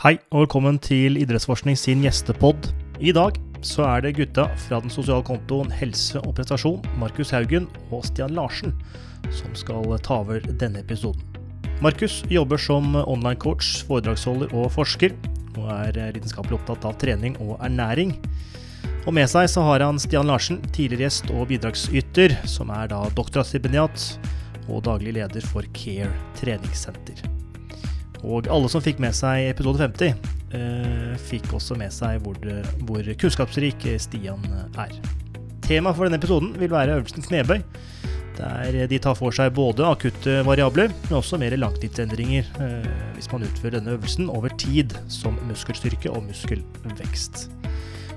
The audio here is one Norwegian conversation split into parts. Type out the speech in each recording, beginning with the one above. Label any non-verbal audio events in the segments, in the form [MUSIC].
Hei og velkommen til Idrettsforskning sin gjestepod. I dag så er det gutta fra den sosiale kontoen Helse og prestasjon, Markus Haugen og Stian Larsen, som skal ta over denne episoden. Markus jobber som online-coach, foredragsholder og forsker, og er lidenskapelig opptatt av trening og ernæring. Og med seg så har han Stian Larsen, tidligere gjest og bidragsyter, som er da doktorgradsstipendiat og daglig leder for Care treningssenter. Og alle som fikk med seg episode 50, eh, fikk også med seg hvor, hvor kunnskapsrik Stian er. Temaet for denne episoden vil være øvelsen knebøy, der de tar for seg både akutte variabler, men også mer langtidsendringer eh, hvis man utfører denne øvelsen over tid, som muskelstyrke og muskelvekst.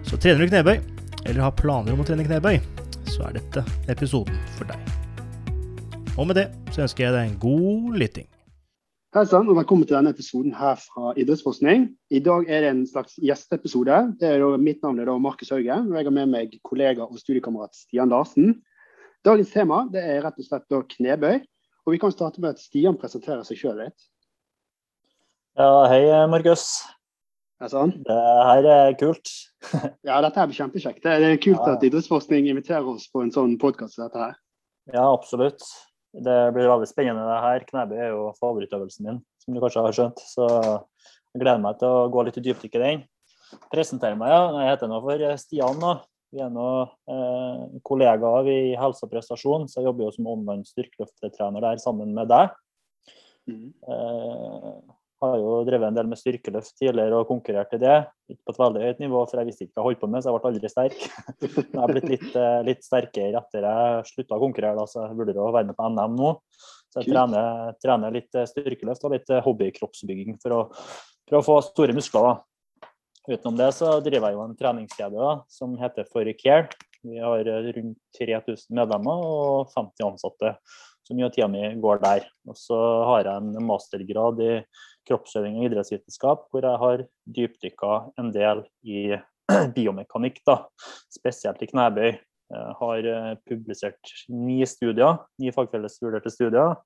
Så trener du knebøy, eller har planer om å trene knebøy, så er dette episoden for deg. Og med det så ønsker jeg deg en god lytting. Hei sann, og velkommen til denne episoden her fra Idrettsforskning. I dag er det en slags gjesteepisode. Det mitt navn er da Markus Hauge, og jeg har med meg kollega og studiekamerat Stian Larsen. Dagens tema det er rett og slett da knebøy. og Vi kan starte med at Stian presenterer seg sjøl litt. Ja, hei Markus. Hei sann. Det her er kult. [LAUGHS] ja, dette her blir kjempekjekt. Det er kult Ja. at Idrettsforskning inviterer oss på en sånn podkast som dette her. Ja, absolutt. Det blir veldig spennende det her. Knebøy er jo favorittøvelsen min, som du kanskje har skjønt. Så jeg gleder meg til å gå litt i dypdykk i den. Presentere meg, ja. Jeg heter nå for Stian. da. Vi er nå eh, kollegaer i helse og prestasjon, så jeg jobber jo som online styrkeløftetrener der sammen med deg. Mm. Eh, har jo drevet en del med styrkeløft tidligere og konkurrert i det. Ikke på et veldig høyt nivå, for jeg visste ikke hva jeg holdt på med, så jeg ble aldri sterk. [LAUGHS] Men jeg har blitt litt, eh, litt sterkere etter jeg slutta å konkurrere, da, så jeg burde jo være med på NM nå. Så jeg trener, trener litt eh, styrkeløft og litt eh, hobbykroppsbygging for å, for å få store muskler. da. Utenom det så driver jeg jo en treningskjede da, som heter For Care. Vi har rundt 3000 medlemmer og 50 ansatte. Så mye av tida mi går der. Og så har jeg en mastergrad i kroppsøving og idrettsvitenskap, hvor jeg har dypdykka en del i [CLEARS THROAT] biomekanikk, da, spesielt i knebøy. Jeg har eh, publisert ni studier, ni fagfellesvurderte studier,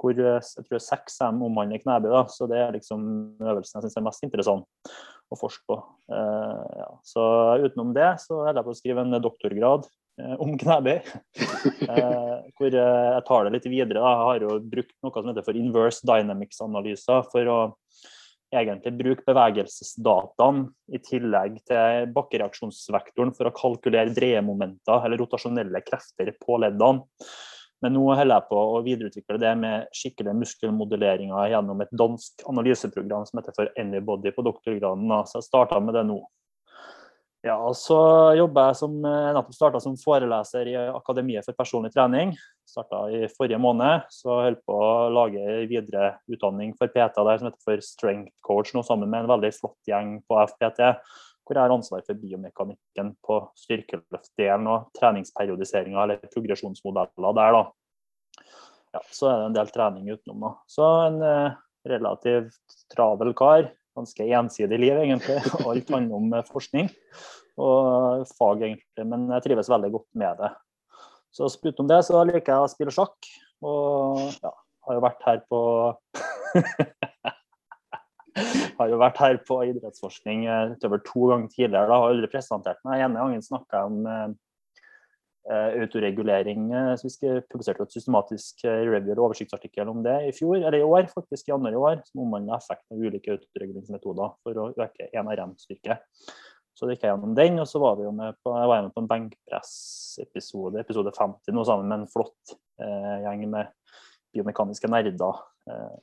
hvor eh, jeg tror seks av dem omhandler knebøy. Da, så det er liksom øvelsen jeg syns er mest interessant å forske på. Uh, ja. Så utenom det så holder jeg på å skrive en doktorgrad om knebøy. [LAUGHS] Eh, hvor eh, jeg tar det litt videre. Da. Jeg har jo brukt noe som heter for inverse dynamics-analyser for å egentlig bruke bevegelsesdataene i tillegg til bakkereaksjonsvektoren for å kalkulere dreiemomenter eller rotasjonelle krefter på leddene. Men nå holder jeg på å videreutvikle det med skikkelige muskelmodelleringer gjennom et dansk analyseprogram som heter for Anybody på doktorgraden. Så jeg starta med det nå. Ja, så jobber jeg som, jeg nettopp starta som foreleser i Akademiet for personlig trening. Starta i forrige måned. Så holder på å lage videre utdanning for PT der som heter for Strength Coach, nå sammen med en veldig flott gjeng på FPT. Hvor jeg har ansvar for biomekanikken på styrkeløftdelen og treningsperiodiseringa eller progresjonsmodeller der, da. Ja, så er det en del trening utenom, da. Så en eh, relativt travel kar. Ganske ensidig liv, egentlig. [LAUGHS] Alt handler om eh, forskning og fag, egentlig. Men jeg trives veldig godt med det. Så utenom det så liker jeg å spille sjakk. Og ja, har jo vært her på [LAUGHS] har jo vært her på idrettsforskning eh, utover to ganger tidligere. Da har jeg aldri presentert meg. ene gangen snakka jeg om eh, autoregulering. eh, så Vi publiserte et systematisk eh, review og oversiktsartikkel om det i fjor, eller i år, faktisk i januar i år, som omhandler effekten av ulike autoreguleringsmetoder for å øke NRM-styrke. Så det gikk jeg gjennom den, og så var vi jo med på, jeg var med på en benkpress-episode, episode 50, noe sammen med en flott eh, gjeng med biomekaniske nerder eh,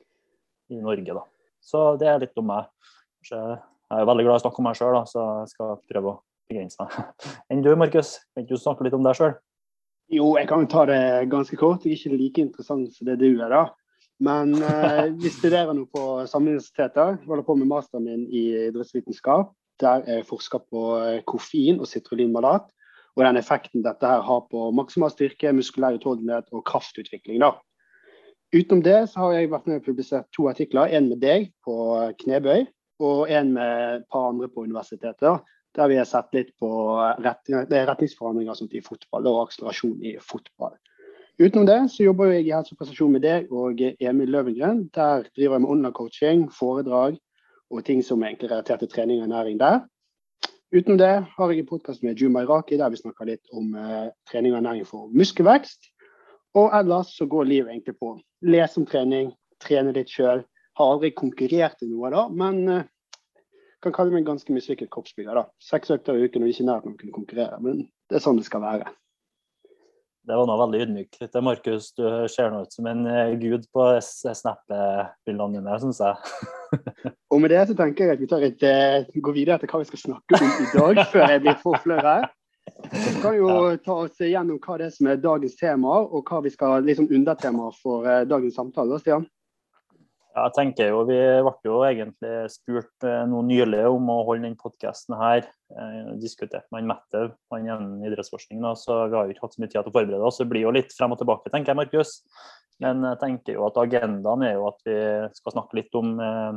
i Norge. da. Så det er litt om meg. Jeg er veldig glad i å snakke om meg sjøl, så jeg skal prøve å begrense meg. [LAUGHS] Enn du, Markus? Kan ikke du snakke litt om deg sjøl? Jo, jeg kan ta det ganske kort. Jeg er ikke like interessant som det du er, da. Men [LAUGHS] eh, vi studerer nå på samme universitet. Jeg holder på med masteren min i idrettsvitenskap. Der jeg forsker på eh, koffein og citrolinmalat. Og den effekten dette her har på maksimal styrke, muskulær utholdenhet og kraftutvikling. da. Utenom det så har jeg vært med og publisert to artikler. En med deg på knebøy, og en med et par andre på universitetet. Der vi har sett litt på retning, er retningsforandringer sånt i fotball og akselerasjon i fotball. Utenom det så jobber jeg i helse og prestasjon med deg og Emil Løvengren. Der driver jeg med online-coaching, foredrag og ting som er relatert til trening og ernæring der. Utenom det har jeg en podkast med Juma Iraki der vi snakker litt om eh, trening og ernæring for muskelvekst. Og ellers så går livet egentlig på. Lese om trening, trene litt sjøl. Har aldri konkurrert i noe da, men eh, kan kalle meg en ganske mislykket kroppsbygger. da. Seks økter i uken og ikke nært å kunne konkurrere, men det er sånn det skal være. Det var noe veldig ydmyk. Markus, du ser nå ut som en eh, gud på Snap-bildene dine, syns jeg. [LAUGHS] og med det så tenker jeg at vi tar et, uh, går videre til hva vi skal snakke om i dag, [LAUGHS] før jeg blir for her. Vi kan jo ta oss gjennom hva det er som er dagens tema, og hva vi skal liksom undertema for uh, dagens samtale. Stian? Jeg tenker jo, Vi ble jo egentlig spurt eh, noe nylig om å holde denne podkasten her. Eh, diskuterte med Mettev, han innen idrettsforskning, da, så vi har jo ikke hatt så mye tid til å forberede oss. Det blir jo litt frem og tilbake, tenker jeg, Markus. Men jeg tenker jo at agendaen er jo at vi skal snakke litt om eh,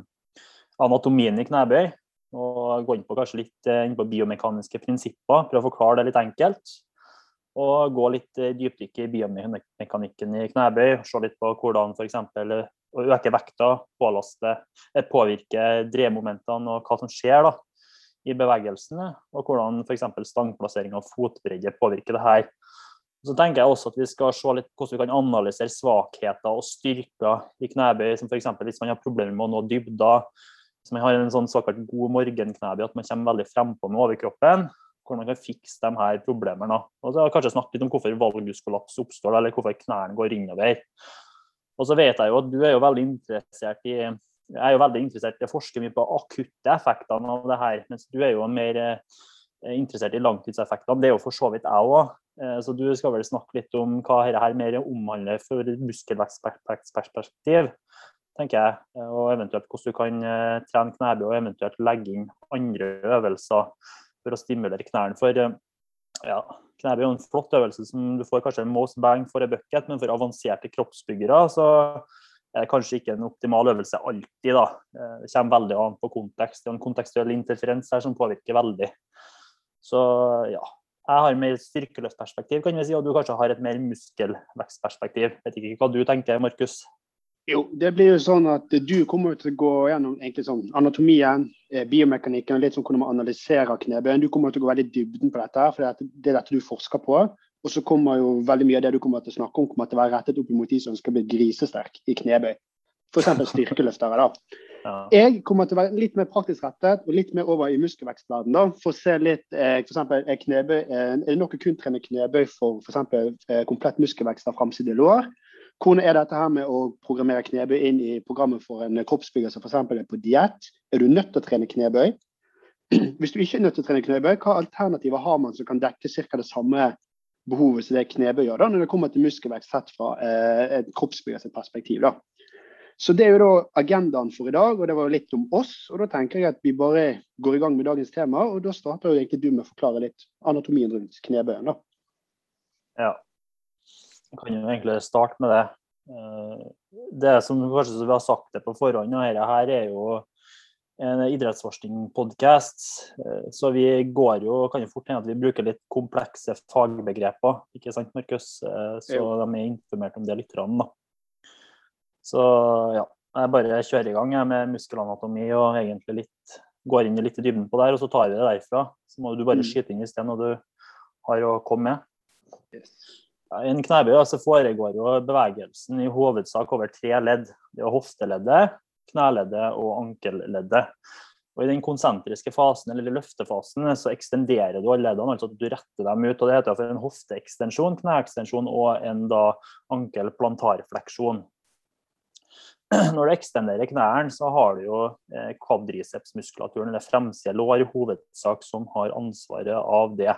anatomien i knebøy. Og gå inn på kanskje litt inn på biomekaniske prinsipper, prøve å forklare det litt enkelt. Og gå litt dypdykk i biomekanikken i knebøy. Se litt på hvordan f.eks å øke vekta, pålaste, eh, påvirke dremomentene og hva som skjer da, i bevegelsene. Og hvordan f.eks. stangplassering av fotbredde påvirker det her. Så tenker jeg også at vi skal se litt hvordan vi kan analysere svakheter og styrker i knebøy. som F.eks. hvis man har problemer med å nå dybder. Hvis man har en sånn såkalt god morgenknebøy, at man kommer veldig frempå med overkroppen. Hvordan man kan fikse de her problemene. Og så har jeg Kanskje snakke litt om hvorfor valguskollaps oppstår, eller hvorfor knærne går innover. Og så vet jeg jo at du er jo veldig interessert i jeg er jo veldig interessert i å forske mye på akutte effektene av det her, mens du er jo mer eh, interessert i langtidseffektene. Det er jo for så vidt jeg òg. Eh, så du skal vel snakke litt om hva dette her mer omhandler for muskelvekstperspektiv, tenker jeg. Eh, og eventuelt hvordan du kan trene knebøy og eventuelt legge inn andre øvelser for å stimulere knærne. For ja, knebøy er jo en flott øvelse som du får kanskje most bang for a bucket, men for avanserte kroppsbyggere så er det kanskje ikke en optimal øvelse alltid. da. Eh, det kommer veldig an på kontekst. Det er en kontekstuell interferens her som påvirker veldig. Så ja. Jeg har mer styrkeløftperspektiv, kan vi si, og du kanskje har et mer muskelvekstperspektiv. Jeg Vet ikke hva du tenker, Markus? Jo, det blir jo sånn at du kommer til å gå gjennom sånn anatomien, eh, biomekanikken, litt sånn hvordan man analyserer knebøyen. Du kommer til å gå veldig i dybden på dette, for det er dette du forsker på. Og så kommer jo veldig mye av det du kommer til å snakke om, kommer til å være rettet opp mot de som skal bli grisesterk i knebøy. F.eks. styrkeløftere. da. Jeg kommer til å være litt mer praktisk rettet og litt mer over i muskelvekstverdenen. For å se litt, eh, for eksempel, er, knebøy, eh, er det nok å kun trene knebøy for f.eks. Eh, komplett muskelvekst av framside lår? Hvordan er dette her med å programmere knebøy inn i programmet for en kroppsbygger som f.eks. er på diett? Er du nødt til å trene knebøy? [CLEARS THROAT] Hvis du ikke er nødt til å trene knebøy, hva alternativer har man som kan dekke ca. det samme behovet som det knebøy gjør, da, når det kommer til muskelvekst sett fra eh, et kroppsbyggers perspektiv? da. Så Det er jo da agendaen for i dag, og det var jo litt om oss. og Da tenker jeg at vi bare går i gang med dagens tema. og Da starter jo egentlig du med å forklare litt anatomien rundt knebøyen. da. Ja, kan jo egentlig starte med det. Eh, det som kanskje vi har sagt det på forhånd, og dette her er jo en idrettsforskning-podkast. Eh, så vi går jo, kan jo fort hende at vi bruker litt komplekse fagbegreper, ikke sant Markus? Eh, så jo. de er informert om det lytterne, Da. Så ja, jeg bare kjører i gang med muskelanatomi og egentlig litt, går inn litt i dybden på det og så tar vi det derfra. Så må du bare mm. skyte inn i sted når du har å komme med. Yes. I en knebøy altså foregår jo bevegelsen i hovedsak over tre ledd. Det er hofteleddet, kneleddet og ankelleddet. Og I den konsentriske fasen, eller løftefasen, så ekstenderer du alle leddene, altså at du retter dem ut. og Det heter for en hofteekstensjon, kneekstensjon og en da ankelplantarfleksjon. [CLEARS THROAT] Når du ekstenderer knærne, så har du jo eh, kvadricepsmuskulaturen, eller fremside lår, i hovedsak som har ansvaret av det.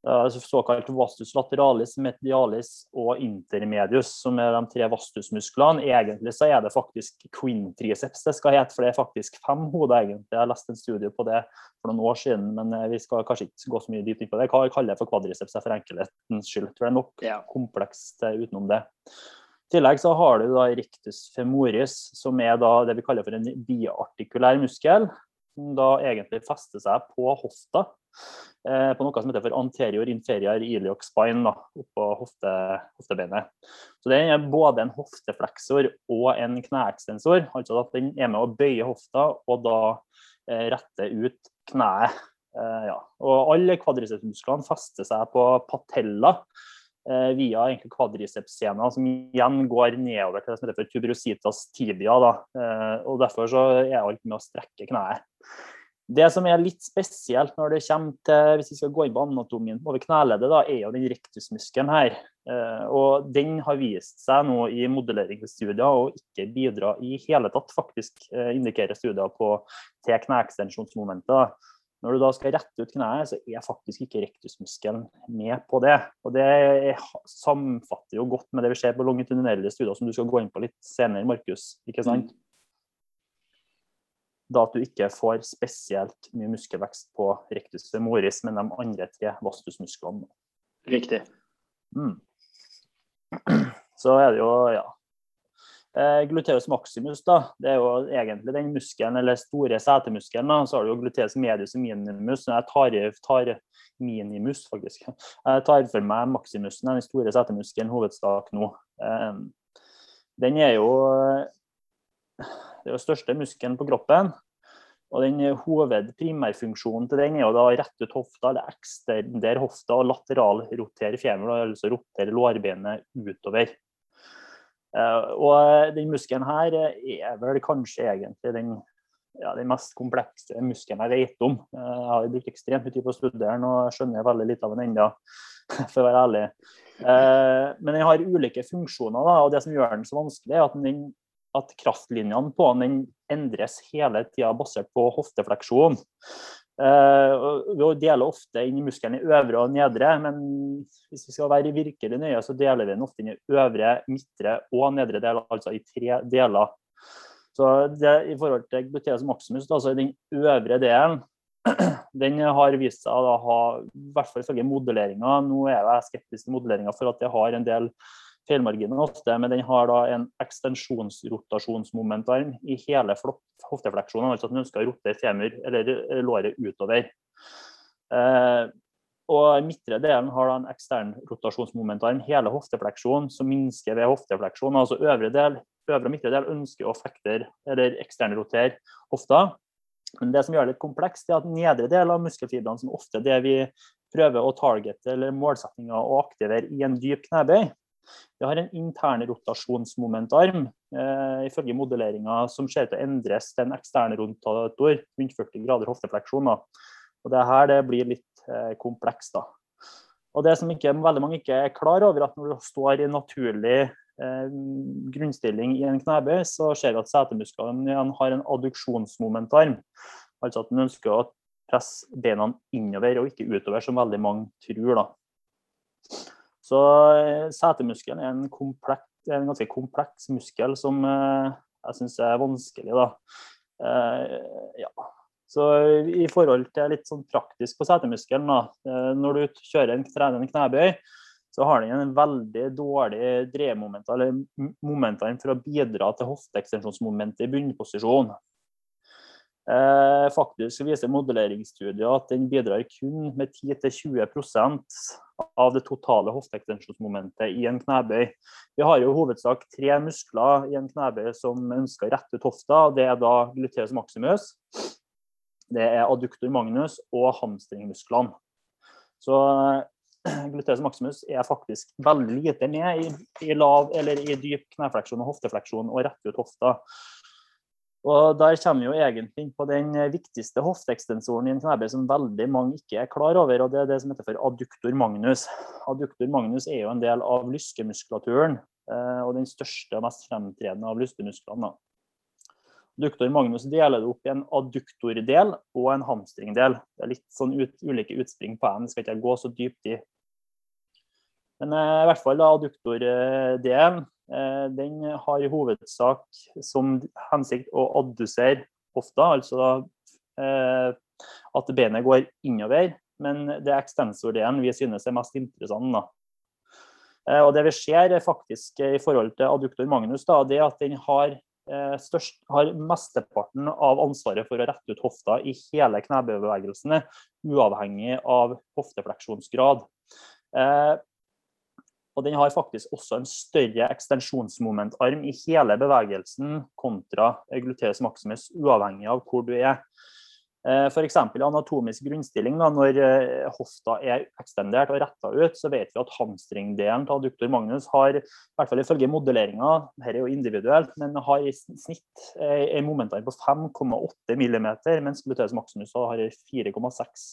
Altså såkalt vastus lateralis, medialis og intermedius, som er de tre vastusmusklene. Egentlig så er det faktisk quintriceps det skal hete, for det er faktisk fem hoder, egentlig. Jeg har lest en studie på det for noen år siden, men eh, vi skal kanskje ikke gå så mye dypt inn på det. Jeg kaller det for kvadriceps for enkelhetens skyld. For det er nok ja. komplekst utenom det. I tillegg så har du da rictus femoris, som er da det vi kaller for en biartikulær muskel. Som da egentlig fester seg på hofta eh, på noe som heter for anterior inferior iliac spine, da, oppå hofte, hoftebeinet. Så den er både en hoftefleksor og en kneekstensor, altså at den er med å bøye hofta og da eh, rette ut kneet. Eh, ja. Og alle kvadricepsmusklene fester seg på patella eh, via kvadricepsscena, som igjen går nedover til det som heter for tuberositas tibia. Da. Eh, og Derfor så er alt med å strekke kneet. Det som er litt spesielt når det kommer til hvis vi skal gå inn på anatomien over kneleddet, da, er jo den rektusmuskelen her. Eh, og Den har vist seg nå i modelleringsstudier og ikke bidra i hele tatt, faktisk eh, indikerer studier på til kneekstensjonsmomentet. da når du da skal rette ut kneet, så er faktisk ikke rektusmuskelen med på det. Og Det samfatter jo godt med det vi ser på longitudinelle studier, som du skal gå inn på litt senere, Markus. ikke sant? Da at du ikke får spesielt mye muskelvekst på rectus femoris, men de andre tre vastusmusklene. Riktig. Mm. [CLEARS THROAT] Så er det jo, ja Eh, gluteus maximus da, det er jo egentlig den muskelen, eller store setemuskelen. da, Så har du jo gluteus medius og minimus. Jeg tar, tar minimus, faktisk. Jeg tar for meg maximusen, den store setemuskelen, hovedsak nå. Eh, den er jo det er jo største muskelen på kroppen. Og den Hovedprimærfunksjonen til den er å rette ut hofta, eller ekstendere hofta og lateral rotere femur, altså rotere lårbeinet utover. Eh, og den muskelen her er vel kanskje egentlig den, ja, den mest komplekse muskelen jeg vet om. Eh, jeg har brukt ekstremt mye tid på å studere den og skjønner veldig litt av den ennå, [LAUGHS] for å være ærlig. Eh, men den har ulike funksjoner, og det som gjør den så vanskelig, er at, den, at kraftlinjene på den endres hele tida basert på hoftefleksjon. Uh, vi deler ofte inn i muskelen i øvre og nedre, men hvis vi skal være virkelig nøye, så deler vi den ofte inn i øvre, midtre og nedre del, altså i tre deler. Så det, I forhold til gluteus maximus, altså den øvre delen, [CLEARS THROAT] den har vist seg å ha, i hvert fall ifølge modelleringa, nå er jeg skeptisk til modelleringa for at det har en del feilmarginen ofte, men den har da en ekstensjonsrotasjonsmomentarm i hele hoftefleksjonen, altså at den ønsker å rotere femur eller låret utover. Eh, og midtre delen har da en ekstern rotasjonsmomentarm, hele hoftefleksjonen, som minsker ved hoftefleksjon. Altså øvre, del, øvre og midtre del ønsker å flektere eller eksternrotere hofta. Men det som gjør det litt komplekst, er at nedre del av muskelfibrene, som ofte er det vi prøver å targete eller målsettinga å aktivere i en dyp knebøy, vi har en intern rotasjonsmomentarm eh, ifølge modelleringa som ser ut til å endres til en ekstern rotator rundt 40 grader hoftefleksjon. Da. Og det her det blir litt eh, komplekst. Og det som ikke, veldig mange ikke er klar over, at når du står i naturlig eh, grunnstilling i en knebøy, så ser vi at setemusklene har en adduksjonsmomentarm. Altså at den ønsker å presse beina innover og ikke utover, som veldig mange tror. da. Så eh, setemuskelen er en, komplekt, en, ganske kompleks muskel som eh, jeg syns er vanskelig. da. Eh, ja. Så i forhold til litt sånn praktisk på setemuskelen, da, når du kjører en, trener en knebøy, så har den en veldig dårlig dreiemoment, eller momentene for å bidra til hofteekstensjonsmomentet i bunnposisjon. Eh, faktisk viser modelleringsstudier at den bidrar kun med 10-20% av det totale hofteekstensjonsmomentet i en knebøy. Vi har jo i hovedsak tre muskler i en knebøy som ønsker å rette ut hofta. Det er da gluteus maximus, det er adduktor magnus og hamstringmusklene. Så eh, [CLEARS THROAT] gluteus maximus er faktisk veldig lite med i, i lav eller i dyp knefleksjon og hoftefleksjon og rett ut hofta. Og Der kommer vi egentlig inn på den viktigste hofteekstensoren i en knebøy som veldig mange ikke er klar over, og det er det som heter for adduktor magnus. Adduktor magnus er jo en del av lyskemuskulaturen, eh, og den største og mest fremtredende av lyskemusklene. Adduktor magnus deler det opp i en adduktordel og en hamstringdel. Det er litt sånn ut, ulike utspring på en, det skal ikke jeg gå så dypt i. Men eh, i hvert fall adduktordelen Eh, den har i hovedsak som hensikt å addusere hofta, altså eh, at benet går innover. Men det er ekstensordelen vi synes er mest interessant. Eh, og Det vi ser faktisk i forhold til adduktor magnus, da, det er at den har størst, har mesteparten av ansvaret for å rette ut hofta i hele knebevegelsene, uavhengig av hoftefleksjonsgrad. Og den har faktisk også en større ekstensjonsmomentarm i hele bevegelsen kontra gluteus maximus, uavhengig av hvor du er. Eh, F.eks. anatomisk grunnstilling, da, når eh, hofta er ekstendert og retta ut, så vet vi at hamstringdelen til adduktor magnus har, i hvert fall ifølge modelleringa, dette er jo individuelt, men har i snitt eh, en momentarm på 5,8 mm, mens gluteus maximus har 4,6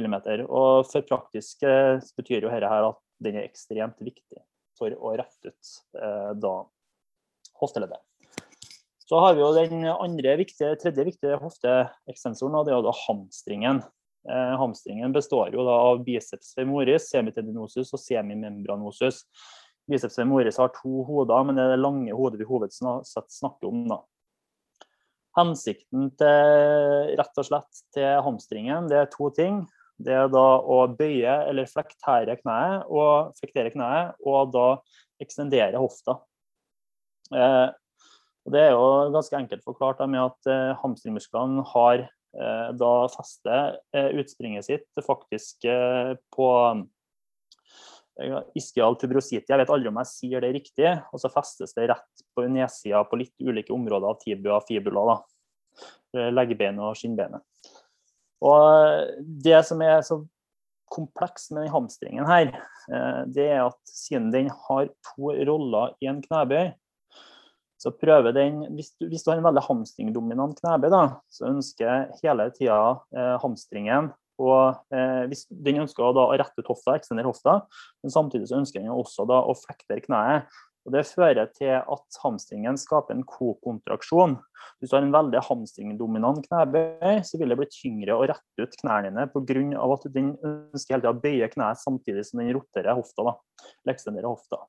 mm. Og for praktisk betyr jo dette her at den er ekstremt viktig for å rette ut da hofteleddet. Så har vi jo den andre viktige, tredje viktige hofteekstensoren, og det er da hamstringen. Eh, hamstringen består jo da av biceps femoris, semitendinosus og semimembranosus. Biceps femoris har to hoder, men det er det lange hodet vi hovedsett snakker om. da. Hensikten til, rett og slett til hamstringen det er to ting. Det er da å bøye eller flektere kneet og flektere kneet, og da ekstendere hofta. Eh, det er jo ganske enkelt forklart med at eh, hamstringmusklene har eh, da fester eh, utspringet sitt faktisk eh, på iskial ischial. Jeg vet aldri om jeg sier det riktig. Og så festes det rett på nedsida på litt ulike områder av tibua fibula. da. Eh, og skinnbenet. Og det som er så komplekst med den hamstringen her, det er at siden den har to roller i en knebøy, så prøver den, hvis du, hvis du har en veldig hamstringdominant knebøy, da, så ønsker hele tida eh, hamstringen og eh, hvis Den ønsker da å rette ut hofta, ekstendere hofta, men samtidig så ønsker den også da å flektere kneet. Og Det fører til at hamstringen skaper en kokontraksjon. Hvis du har en veldig hamstringdominant knebøy, så vil det bli tyngre å rette ut knærne dine pga. at den ønsker hele tida å bøye kneet samtidig som den roterer hofta. da, hofta.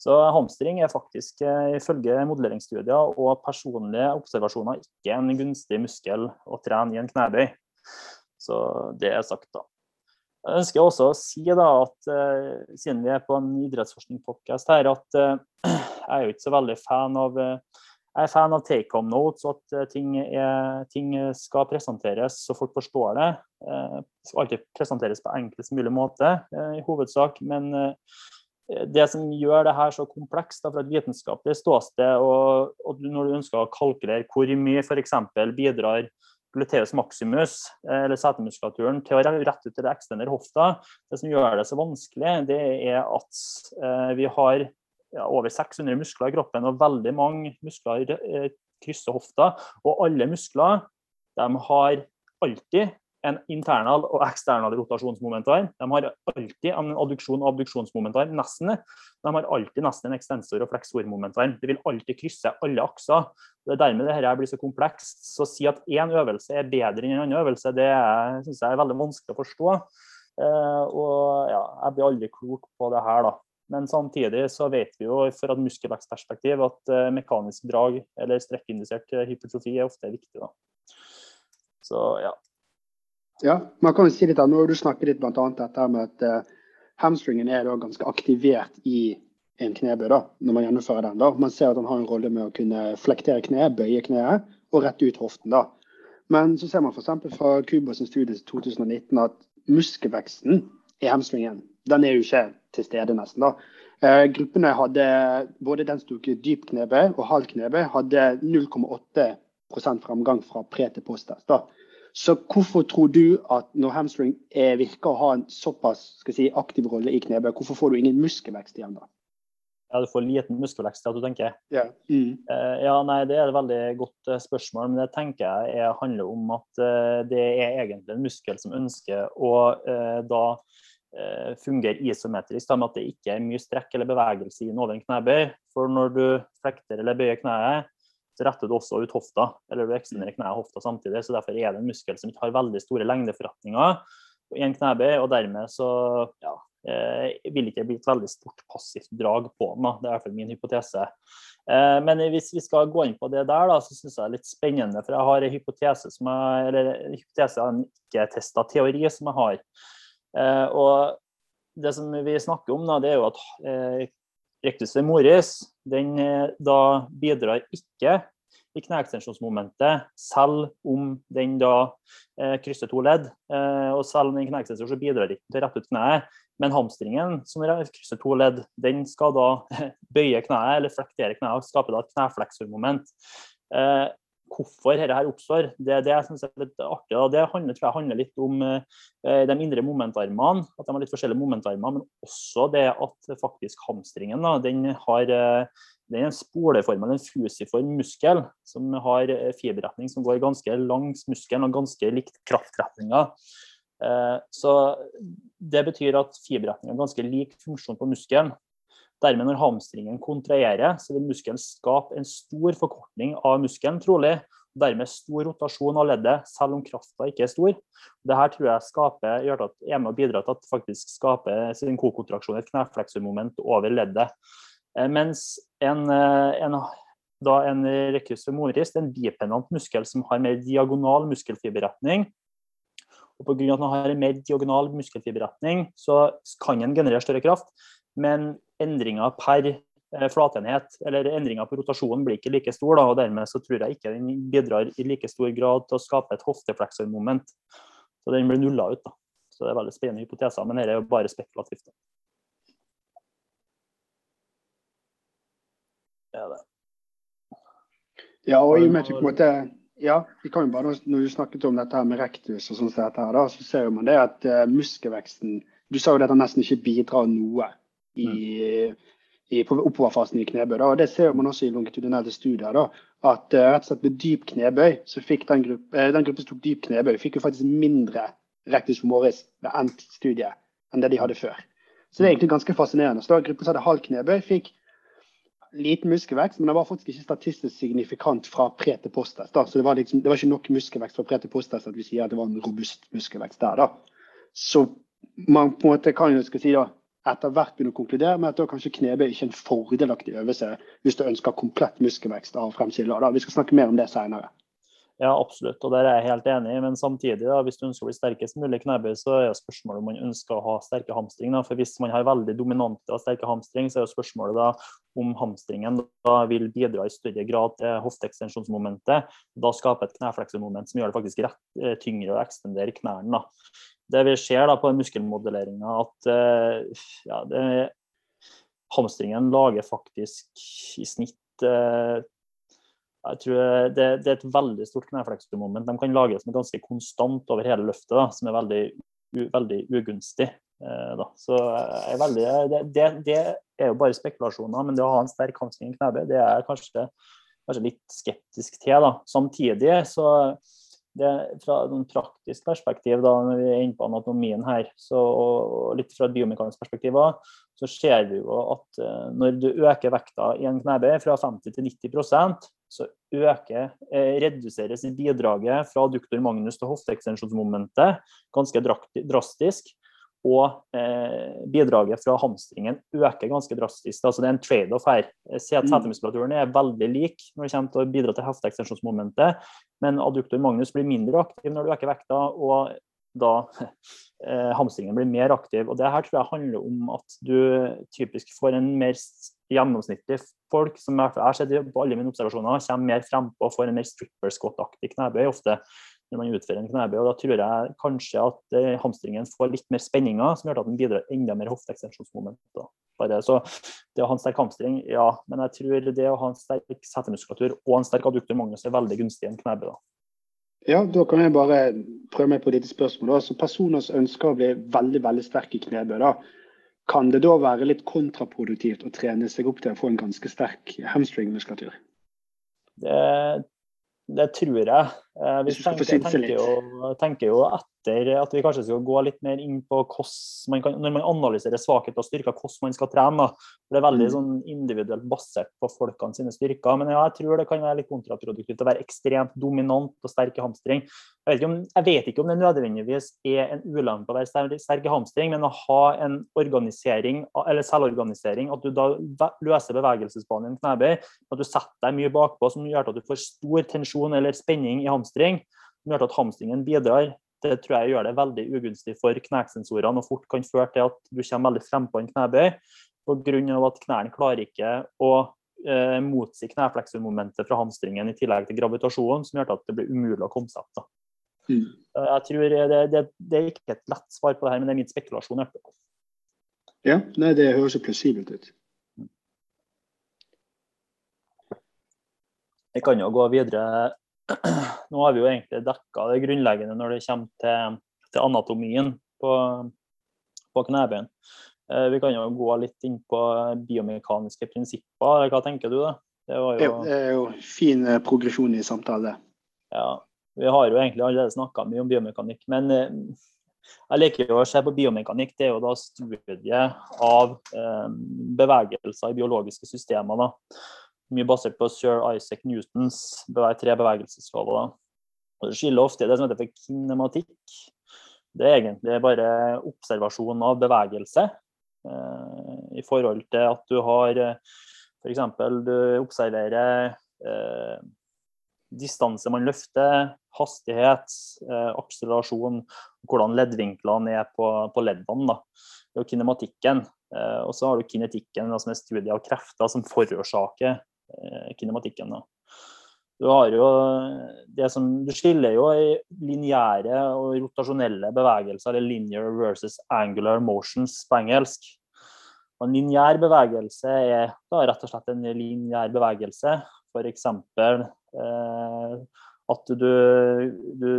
Så hamstring er faktisk eh, ifølge modelleringsstudier og personlige observasjoner ikke en gunstig muskel å trene i en knebøy. Så det er sagt, da. Jeg ønsker også å si da at uh, siden vi er på en idrettsforskning-podkast her, at uh, jeg er jo ikke så veldig fan av uh, jeg er fan av take home notes, og at ting, er, ting, skal presenteres så folk forstår det. Det skal alltid presenteres på enklest mulig måte, i hovedsak. Men det som gjør det her så komplekst fra et vitenskapelig ståsted, og, og, når du ønsker å kalkulere hvor mye f.eks. bidrar gluteus maximus, eh, eller setemuskulaturen, til å rette ut til det eksterne hofta, det som gjør det så vanskelig, det er at eh, vi har ja, over 600 muskler i kroppen, og veldig mange muskler eh, krysser hofta. Og alle muskler de har alltid en internal og eksternal rotasjonsmomentar. De har alltid en adduksjon og abduksjonsmomentar, nesten. De har alltid nesten en ekstensor og fleksormomentar. Det vil alltid krysse alle akser. Det er dermed dette blir så komplekst. Så å si at én øvelse er bedre enn en annen øvelse, det syns jeg er veldig vanskelig å forstå. Uh, og ja, jeg blir aldri klok på det her, da. Men samtidig så vet vi jo fra et muskelvekstperspektiv at uh, mekanisk drag eller strekkindusert hypertrofi er ofte viktig. da. Så ja, ja, man kan jo si litt av, Når du snakker litt bl.a. dette med at uh, hamstringen er da ganske aktivert i en knebøy da, når man gjennomfører den. da. Man ser at han har en rolle med å kunne flektere kneet, bøye kneet og rette ut hoften. da. Men så ser man f.eks. fra Kubos studie 2019 at muskelveksten i hamstringen den er jo ikke til stede nesten. da. Eh, gruppene hadde, både den som tok dyp knebøy og halv knebøy, hadde 0,8 fremgang fra pre til posttest. da. Så hvorfor tror du at når hamstring er, virker å ha en såpass si, aktiv rolle i knebøy, hvorfor får du ingen muskelvekst igjen da? Ja, Du får liten muskelvekst, ja, du tenker? Ja. Mm. Uh, ja, nei, Det er et veldig godt uh, spørsmål, men det tenker jeg er, handler om at uh, det er egentlig en muskel som ønsker å da fungere isometrisk, med at det ikke er mye strekk eller bevegelse inn over en knebøy. For når du flekter eller bøyer kneet, retter du også ut hofta, eller du ekstenderer kneet og hofta samtidig. så Derfor er det en muskel som ikke har veldig store lengdeforretninger i en knebøy, og dermed så ja, eh, vil ikke bli et veldig stort passivt drag på den. Da. Det er i hvert fall min hypotese. Eh, men hvis vi skal gå inn på det der, da, så syns jeg det er litt spennende. For jeg har en hypotese som jeg, eller en hypotese av en ikke-testa teori som jeg har. Eh, og det som vi snakker om, da, det er jo at rectus femoris den da bidrar ikke i kneekstensjonsmomentet, selv om den da eh, krysser to ledd. Eh, og selv om den kneekstensor så bidrar ikke til å rette ut kneet. Men hamstringen som krysser to ledd, den skal da [LAUGHS] bøye kneet eller flektere kneet og skape da et knefleksormoment. Eh, hvorfor dette her oppstår, det, det synes er litt artig. Da. Det handler, tror jeg handler litt om eh, de indre momentarmene, at de har litt forskjellige momentarmer, men også det at faktisk hamstringen da, den har eh, det er en spoleform eller en fusiform muskel som har eh, fiberretning som går ganske langs muskelen og ganske likt kraftretninga. Eh, så det betyr at fiberretninga har ganske lik funksjon på muskelen. Dermed når hamstringen kontraherer, så vil muskelen skape en stor forkortning av muskelen, trolig. og Dermed stor rotasjon av leddet, selv om krafta ikke er stor. Dette tror jeg skaper, gjør at, er med å bidra til at det faktisk skaper sin kokontraksjon, et knefleksormoment over leddet. Eh, mens en, eh, en, da en femoris er en bipennant muskel som har mer diagonal muskelfiberretning. Og Pga. at den har en mer diagonal muskelfiberretning, så kan den generere større kraft. Men endringa per eh, flatenhet, eller endringer på rotasjonen, blir ikke like stor. Da, og Dermed så tror jeg ikke den bidrar i like stor grad til å skape et hoftefleksormoment. Så den blir nulla ut. da. Så det er veldig spennende hypoteser, men dette er jo bare spekulativt. Da. er det. Ja, og i og med på en måte ja, vi kan jo bare, Når du snakket om dette her med rektus, og sånn som dette her, da, så ser man det at uh, muskelveksten Du sa jo at den nesten ikke bidrar noe i, mm. i oppoverfasen i knebøy. Da, og Det ser man også i longitudinelle studier. da, At uh, rett og slett Med dyp knebøy, så fikk den, gruppe, uh, den gruppen som tok dyp knebøy, fikk jo faktisk mindre rectus humoris ved endt studie enn det de hadde før. Så det er egentlig ganske fascinerende. Så da Gruppen som hadde halv knebøy, fikk liten muskelvekst, men det var faktisk ikke statistisk signifikant fra pre til posttest. Så det var, liksom, det var, ikke nok muskelvekst fra pre til posttest at vi sier at det var en robust muskelvekst der. da. Så man på en måte kan jo skal si da, etter hvert begynne å konkludere med at da kanskje knebøy ikke er en fordelaktig øvelse hvis du ønsker komplett muskelvekst av fremsida. Vi skal snakke mer om det seinere. Ja, absolutt, og der er jeg helt enig. Men samtidig, da, hvis du ønsker å bli sterkest mulig knebøy, så er spørsmålet om man ønsker å ha sterke hamstring. Da. For hvis man har veldig dominante og sterke hamstring, så er spørsmålet da om hamstringen da vil bidra i større grad til hofteekstensjonsmomentet. Da skaper et knefleksormoment som gjør det faktisk rett eh, tyngre å ekstendere knærne. Det vi ser da på muskelmodelleringa, at eh, ja, det, hamstringen lager faktisk i snitt eh, jeg tror det, det, er et veldig stort knefleksmoment. De kan lages med ganske konstant over hele løftet, da, som er veldig, u, veldig ugunstig. Eh, Så veldig, det, det, er jo bare spekulasjoner, men det å ha en sterk hamstring i knebøy, det er jeg kanskje, kanskje, litt skeptisk til. Da. Samtidig så det, fra et praktisk perspektiv, da, når vi er inne på anatomien her, så, og litt fra et biomekanisk perspektiv, så ser vi jo at uh, når du øker vekta i en knebøy fra 50 til 90% så øker, eh, reduseres bidraget fra duktor magnus til hofteekstensjonsmomentet ganske drastisk. Og eh, bidraget fra hamstringen øker ganske drastisk. Altså det er en trade-off her. Setemuskulaturen er veldig lik når det kommer til å bidra til hofteekstensjonsmomentet, men adduktor magnus blir mindre aktiv når du øker vekta, og da [LAUGHS] eh, hamstringen blir mer aktiv. Og det her tror jeg handler om at du typisk får en mer gjennomsnittlig folk som jeg har sett på alle mine observasjoner, kommer mer frempå og får en mer stripper squat-aktig knebøy ofte når man utfører en knebøy. og Da tror jeg kanskje at eh, hamstringen får litt mer spenninger, som gjør at den bidrar enda mer hofteekstensjonsmoment. Så det å ha en sterk hamstring, ja. Men jeg tror det å ha en sterk setemuskulatur og en sterk adduktor magnus er veldig gunstig i en knebøy. Ja, da kan jeg bare prøve meg på ditt spørsmål. Altså, personer som ønsker å bli veldig veldig sterke i knebøy, kan det da være litt kontraproduktivt å trene seg opp til å få en ganske sterk hamstringmuskulatur? Det, det tror jeg. Eh, vi tenker, tenker, jo, tenker, jo, etter at vi kanskje skal gå litt mer inn på man kan, når man analyserer svakheter og styrker, hvordan man skal trene. For Det er veldig mm. sånn individuelt basert på folkene sine styrker. Men ja, jeg tror det kan være litt kontraproduktivt å være ekstremt dominant og sterk i hamstring. Jeg vet, om, jeg vet, ikke om det nødvendigvis er en ulempe å være sterk i hamstring, men å ha en organisering, eller selvorganisering, at du da løser bevegelsesbanen i en knebøy, at du setter deg mye bakpå som gjør at du får stor tensjon eller spenning i hamstring, som gjør at hamstringen bidrar det tror jeg gjør det veldig ugunstig for knesensorene og fort kan føre til at du kommer veldig frempå en knebøy. pga. at knærne klarer ikke å eh, motsi knefleksormomentet fra hamstringen i tillegg til gravitasjonen, som gjør at det blir umulig å komme seg opp. Mm. Jeg tror det, det, det, er ikke et lett svar på det her, men det er min spekulasjon. Ja, nei, det høres jo plausibelt ut. Jeg kan jo gå videre. Nå har vi jo egentlig dekka det grunnleggende når det kommer til, til anatomien på, på knebøyen. Eh, vi kan jo gå litt inn på biomekaniske prinsipper. Hva tenker du? da? Det, jo... det er jo fin eh, progresjon i samtale. Ja, vi har jo egentlig allerede snakka mye om biomekanikk. Men eh, jeg liker jo å se på biomekanikk. Det er jo da studiet av bevegelser i biologiske systemer. da mye basert på sir Isaac Newtons tre bevegelseslover. Det skiller ofte det som heter for kinematikk. Det er egentlig bare observasjon av bevegelse. Eh, I forhold til at du har eh, f.eks. du observerer eh, distanse man løfter, hastighet, eh, akselerasjon, hvordan leddvinklene er på, på leddene. Da. Det er kinematikken. Eh, og så har du kinetikken, som er studiet av krefter som forårsaker kinematikken. Da. Du har jo det som Du skiller jo i lineære og rotasjonelle bevegelser, eller linear versus angular motions på engelsk. Og en lineær bevegelse er da rett og slett en lineær bevegelse. F.eks. Eh, at du, du,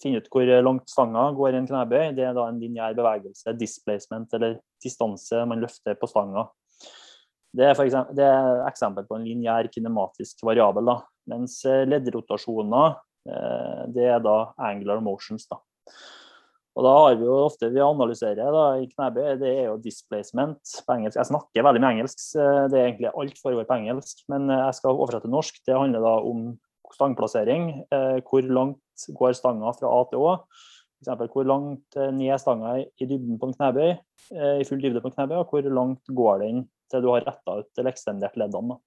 finner ut hvor langt stanga går i en knebøy. Det er da en lineær bevegelse, displacement eller distanse man løfter på stanga. Det er, eksempel, det er eksempel på en lineær kinematisk variabel. Da. Mens eh, leddrotasjoner, eh, det er da angular motions. Da. Og da har vi jo ofte vi analyserer da, i knebøy, det er jo displacement på engelsk. Jeg snakker veldig mye engelsk, det er egentlig alt foregår på engelsk. Men eh, jeg skal oversette norsk. Det handler da om stangplassering. Hvor langt går stanga fra A til Å? F.eks. hvor langt ned er stanga i dybden på en knebøy, i full dybde på en knebøy, og hvor langt går den til du har retta ut eller ekstendert leddene.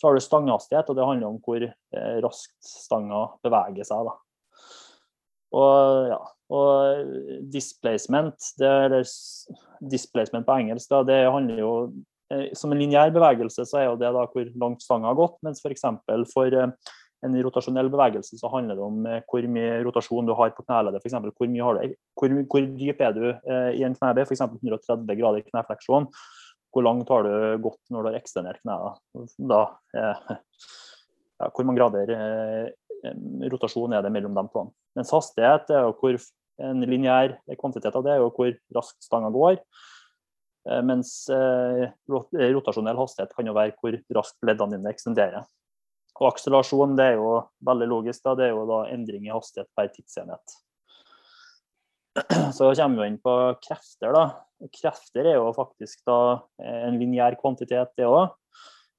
Så har du stanghastighet, og det handler om hvor eh, raskt stanga beveger seg. Da. Og, ja, og displacement, det, eller displacement på engelsk, da, det handler jo eh, Som en lineær bevegelse så er jo det da hvor langt stanga har gått, mens f.eks. for, for eh, en rotasjonell bevegelse så handler det om hvor mye rotasjon du har på kneleddet. Eksempel, hvor, mye du, hvor, hvor dyp er du eh, i en knebøy, f.eks. 130 grader knefleksjon hvor langt har du gått når du har ekstendert? Da, eh, ja, hvor mange grader eh, rotasjon er det mellom de to? Mens hastighet er jo hvor en lineær kvantitet av det er jo hvor raskt stanga går. Eh, mens eh, rotasjonell hastighet kan jo være hvor raskt leddene dine ekstenderer. Og akselerasjon det er jo veldig logisk. Da. Det er jo da endring i hastighet per tidsenhet. [CLEARS THROAT] Så kommer vi inn på krefter. da. Krefter er jo faktisk da en lineær kvantitet, det òg.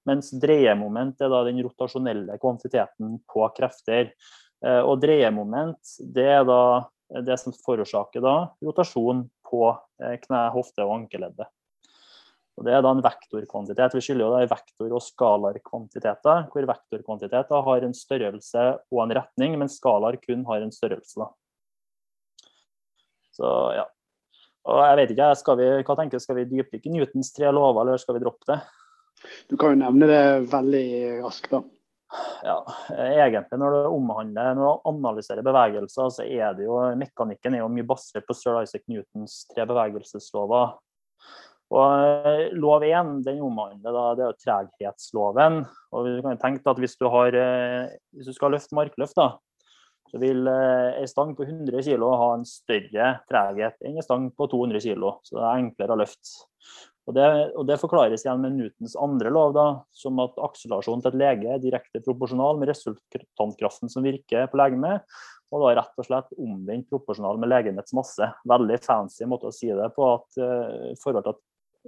Mens dreiemoment er da den rotasjonelle kvantiteten på krefter. Eh, og dreiemoment det er da det som forårsaker da rotasjon på eh, kne, hofte og ankeleddet. Og Det er da en vektorkvantitet. Vi skylder jo da vektor- og skalarkvantiteter, hvor vektorkvantiteter har en størrelse og en retning, mens skalar kun har en størrelse. da. Så ja. Og jeg vet ikke, skal vi, hva tenker du, skal vi dypdykke Newtons tre lover, eller skal vi droppe det? Du kan jo nevne det veldig raskt, da. Ja, egentlig når du omhandler, når du analyserer bevegelser, så er det jo mekanikken er jo mye basert på sir Isaac Newtons tre bevegelseslover. Og eh, Lov 1 den omhandler da, det er jo treghetsloven. og du kan jo tenke at Hvis du, har, eh, hvis du skal løfte markløft, da, så vil eh, stang på 100 kg ha en større treghet enn en stang på 200 kg. Så det er enklere å løfte. Og det, og det, forklares igjen med Newtons andre lov, da, som at akselerasjonen til et lege er direkte proporsjonal med resultantkraften som virker på legemet, og da rett og slett omvendt proporsjonal med legemets masse. Veldig fancy måte å si det på. at uh, forhold til at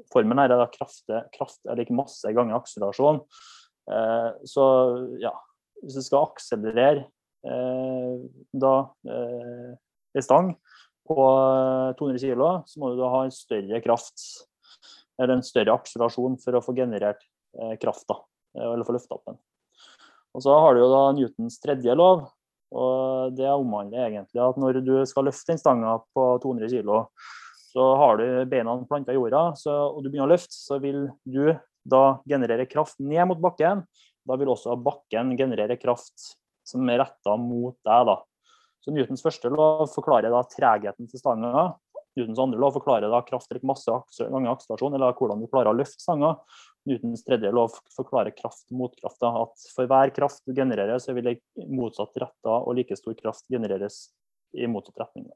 Formen her er da kraft, kraft er ikke masse ganger akselerasjon. Uh, så ja, hvis du skal akselerere da en eh, stang på 200 kg, så må du da ha en større kraft eller en større akselerasjon for å få generert eh, kraft, da, eller få løfta opp den. Og Så har du jo da Newtons tredje lov, og det omhandler egentlig at når du skal løfte den stanga på 200 kg, Så har du beina planta i jorda så, og du begynner å løfte, så vil du da generere kraft ned mot bakken. Da vil også bakken generere kraft som er retta mot deg. da. Så Newtons første lov forklarer da tregheten til stanga. Newtons andre lov forklarer da kraft eller masse ganger akselerasjon, eller hvordan du klarer å løfte stanga. Newtons tredje lov forklarer kraft mot kraft. At for hver kraft du genererer, så vil motsatt retta og like stor kraft genereres i motsatt retning.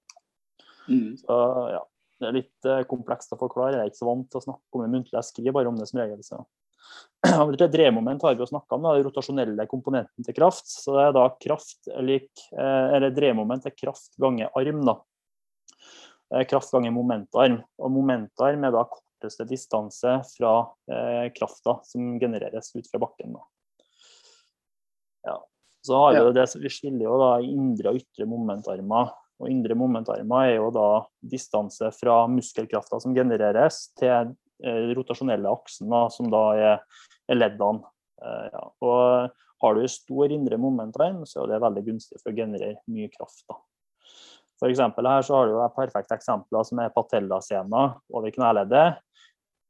Mm. Så ja, Det er litt uh, komplekst å forklare. Jeg er ikke så vant til å snakke om det muntlig. Jeg skriver bare om det som regel. Så. Dremoment [CLEARS THROAT] har vi jo snakka om, da, rotasjonelle komponenten til kraft. Så det er da kraft lik, eh, eller dremoment er kraft ganger arm. da. Kraft ganger momentarm. Og momentarm er da korteste distanse fra eh, krafta som genereres ut fra bakken. Da. Ja. Så har vi ja. det, vi skiller jo da indre og ytre momentarmer. Og indre momentarmer er jo da distanse fra muskelkrafta som genereres, til Eh, rotasjonelle aksen, da, som da er, er leddene. Eh, ja. Og har du stor indre momentarm, så er det veldig gunstig for å generere mye kraft. da. For her så har du et perfekt eksempel som er patellasena over kneleddet.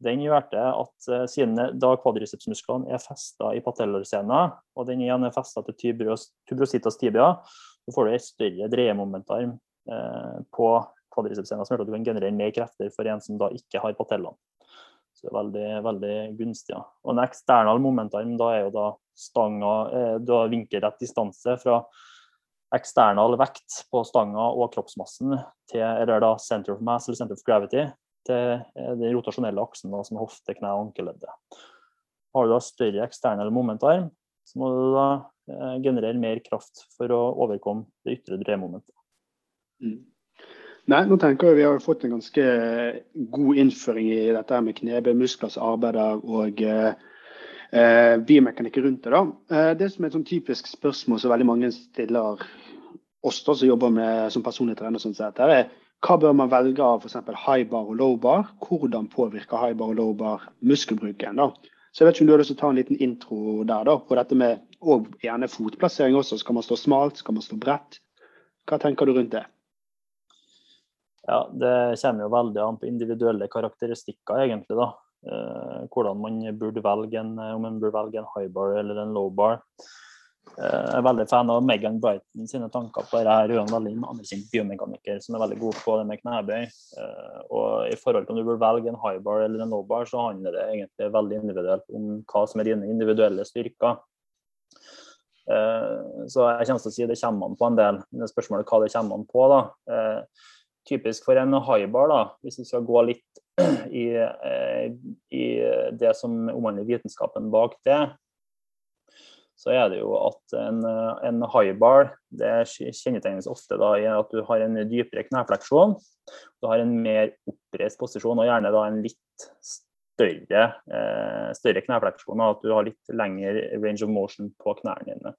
Den gjør det at eh, siden da kvadricepsmusklene er festa i patellasena, og den igjen er festa til tuberositas tibia, så får du et større dreiemomentarm eh, på kvadricepsena, som gjør at du kan generere mer krefter for en som da ikke har patellene. Så det er veldig, veldig gunstig. Ja. Og en eksternal momentarm da er jo da stanga eh, Du har vinkelrett distanse fra eksternal vekt på stanga og kroppsmassen til eller da center of mass eller center of gravity til eh, den rotasjonelle aksen da, som er hofte, kne og ankeleddet. Har du da større eksternal momentarm, så må du da eh, generere mer kraft for å overkomme det ytre dreiemomentet. Mm. Nei, nå tenker jeg Vi har fått en ganske god innføring i dette med knebemuskler som arbeider og eh, eh, biomekanikk rundt det. da. Eh, det som er et sånn typisk spørsmål som veldig mange stiller oss da, som jobber med, som personlig trener, sånn sett, er hva bør man velge av f.eks. high bar og low bar? Hvordan påvirker high bar og low bar muskelbruken? da? Så jeg vet ikke om du har lyst til å ta en liten intro der da, på dette med og gjerne fotplassering også. Skal man stå smalt, skal man stå bredt? Hva tenker du rundt det? Ja, Det kommer jo veldig an på individuelle karakteristikker, egentlig. da. Eh, hvordan man burde velge en, om man burde velge en high bar eller en low bar. Eh, jeg er veldig fan av Megan Brighton sine tanker på dette. Hun er en veldig anerkjent biomekaniker som er veldig god på det med knebøy. Eh, og I forhold til om du burde velge en high bar eller en low bar, så handler det egentlig veldig individuelt om hva som er dine individuelle styrker. Eh, så jeg kommer til å si det kommer an på en del. Men spørsmålet hva det kommer an på. da. Eh, typisk for en haibar, da, hvis vi skal gå litt [CLEARS THROAT] i, eh, i det som omhandler vitenskapen bak det, så er det jo at en, en highbar det kjennetegnes ofte da i at du har en dypere knefleksjon. Du har en mer oppreist posisjon og gjerne da en litt større, eh, større knefleksjon. At du har litt lengre range of motion på knærne dine.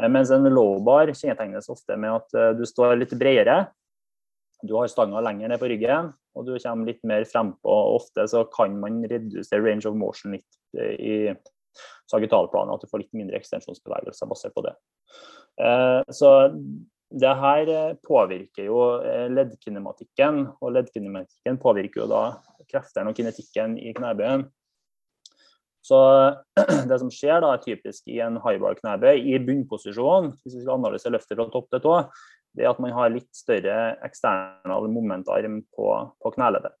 Eh, mens en low bar kjennetegnes ofte med at du står litt bredere du har stanga lenger ned på ryggen, og du kommer litt mer frempå. Ofte så kan man redusere range of motion litt eh, i sagittalplanet, at du får litt mindre ekstensjonsbevegelser basert på det. Eh, så det her eh, påvirker jo leddkinematikken, og leddkinematikken påvirker jo da kreftene og kinetikken i knebøyen. Så [CLEARS THROAT] det som skjer da, er typisk i en highbar knebøy i bunnposisjon, hvis vi skal analysere løftet fra topp til tå, det er at man har litt større eksternal momentarm på, på kneleddet.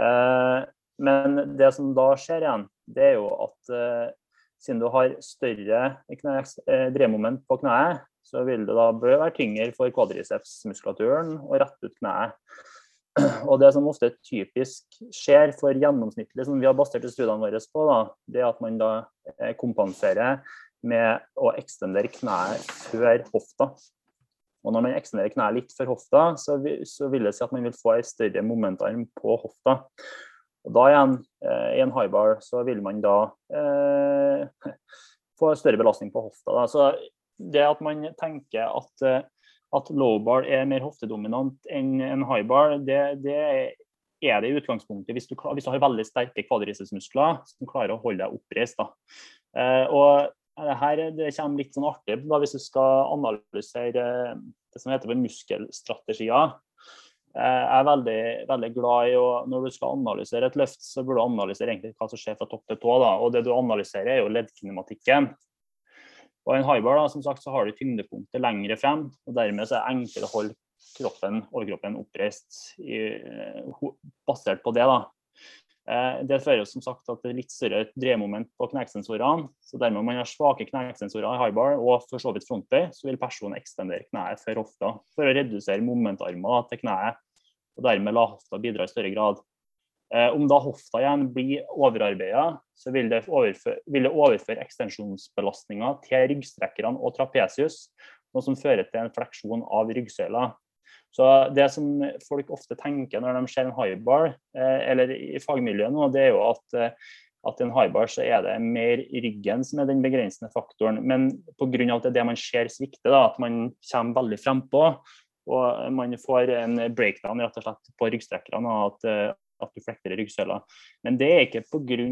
Eh, men det som da skjer igjen, det er jo at eh, siden du har større eh, på kneet, så vil det da bør være tyngre for kvadricepsmuskulaturen å rette ut kneet. [CLEARS THROAT] Og det som ofte typisk skjer for gjennomsnittlig, som vi har basert studiene våre på, da, det er at man da eh, kompenserer med å ekstendere kneet før hofta. Og når man ekstenderer kneet litt for hofta, så vil, så vil, det si at man vil få en større momentarm på hofta. Og da igjen, eh, i en high bar, så vil man da eh, [LAUGHS] få større belastning på hofta. Da. Så det at man tenker at, eh, at low bar er mer hoftedominant enn en high bar, det, det er det i utgangspunktet hvis du, hvis du har veldig sterke kvadrisesmuskler som klarer å holde deg oppreist. Eh, og her det kommer litt sånn artig da, hvis du skal analysere det som heter muskelstrategier. Jeg er veldig, veldig glad i å Når du skal analysere et løft, så burde du analysere egentlig hva som skjer fra topp til tå. Da. Og det du analyserer, er jo leddkinematikken. Og en highbar, da, som sagt, så har du tyngdepunktet lengre frem, og dermed så er det enklere å holde kroppen, overkroppen oppreist i, basert på det. da. Eh, det fører som sagt er litt større dreiemoment på knekksensorene. så Dermed om man har svake knekksensorer i highbar og for så vidt frontbøy, så vil personen ekstendere kneet for hofta for å redusere momentarmer til kneet, og dermed la hofta bidra i større grad. Eh, om da hofta igjen blir overarbeida, så vil det overføre, vil det til ryggstrekkerne og trapesius, noe som fører til en fleksjon av ryggsøyla. Så Det som folk ofte tenker når de ser en highbar, eh, eller i fagmiljøet nå, det er jo at, at i en highbar så er det mer ryggen som er den begrensende faktoren. Men pga. at det er det man ser svikte, da, at man kommer veldig frempå, og man får en breakdown rett og slett på ryggstrekkerne, at, eh, at du flekter i ryggsøyla. Men det er ikke pga.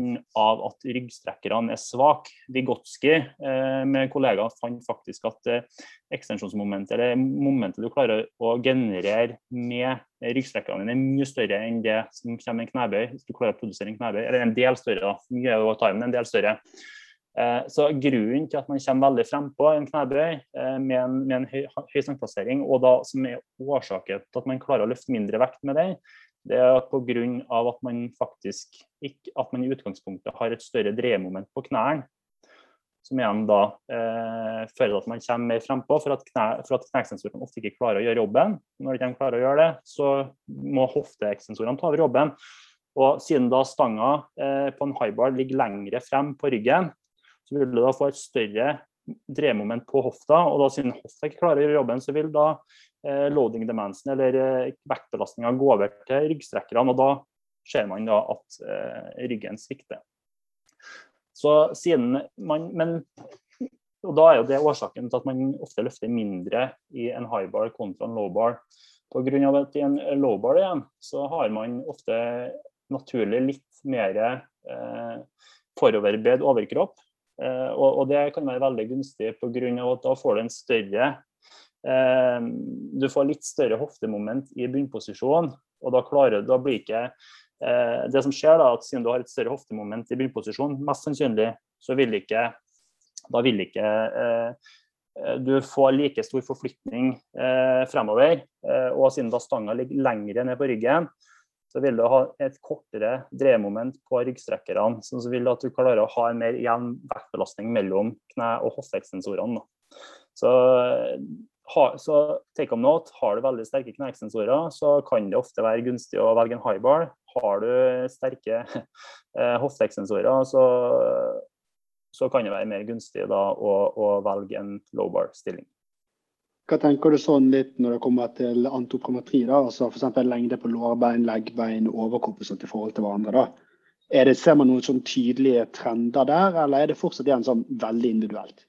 at ryggstrekkerne er svake. Vigotski eh, med kollegaer fant faktisk at eh, ekstensjonsmomentet, eller momentet du klarer å generere med ryggstrekkerne, er mye større enn det som kommer med en knebøy. Hvis du klarer å produsere en knebøy, eller en del større, da. Mye å ta men en del større. Eh, så Grunnen til at man kommer veldig frempå en knebøy eh, med en, med en høy, høy og da som er årsaken til at man klarer å løfte mindre vekt med den, det er pga. at man faktisk ikke, at man i utgangspunktet har et større dreiemoment på knærne. Som igjen da eh, fører til at man kommer mer frempå, for at, knæ, at knesensorene ofte ikke klarer å gjøre jobben. Når de klarer å gjøre det, så må hofteekstensorene ta over jobben. Og siden da stanga eh, på en highbar ligger lengre frem på ryggen, så vil du da få et større dreiemoment på hofta. Og da siden hofta ikke klarer å gjøre jobben, så vil da Eh, loading demansen eller eh, vektbelastninga gå over til ryggstrekkerne. og Da ser man da at eh, ryggen svikter. Så siden man, men, og Da er jo det årsaken til at man ofte løfter mindre i en high bar kontra en low bar. Pga. at i en low bar igjen, så har man ofte naturlig litt mer eh, foroverbedd overkropp. Eh, og, og, det kan være veldig gunstig pga. at da får du en større Ehm, du får litt større hoftemoment i bunnposisjon, og da klarer da blir ikke eh, Det som skjer, da, at siden du har et større hoftemoment i bunnposisjon, mest sannsynlig så vil ikke da vil ikke eh, du får like stor forflytning eh, fremover. Eh, og siden da stanga ligger lengre ned på ryggen, så vil du ha et kortere dreiemoment på ryggstrekkerne. Så vil at du klarer å ha en mer jevn vektbelastning mellom kne- og hofteekstensorene. Så så take on note, Har du veldig sterke kneekstensorer, så kan det ofte være gunstig å velge en high bar. Har du sterke [LAUGHS] eh, hofteekstensorer, så, så, kan det være mer gunstig da, å, å, velge en low bar-stilling. Hva tenker du sånn litt når det kommer til antoprometri, da? altså f.eks. lengde på lårbein, leggbein, overkropp sånt i forhold til hverandre? da? Det, ser man noen sånn tydelige trender der, eller er det fortsatt igjen sånn veldig individuelt?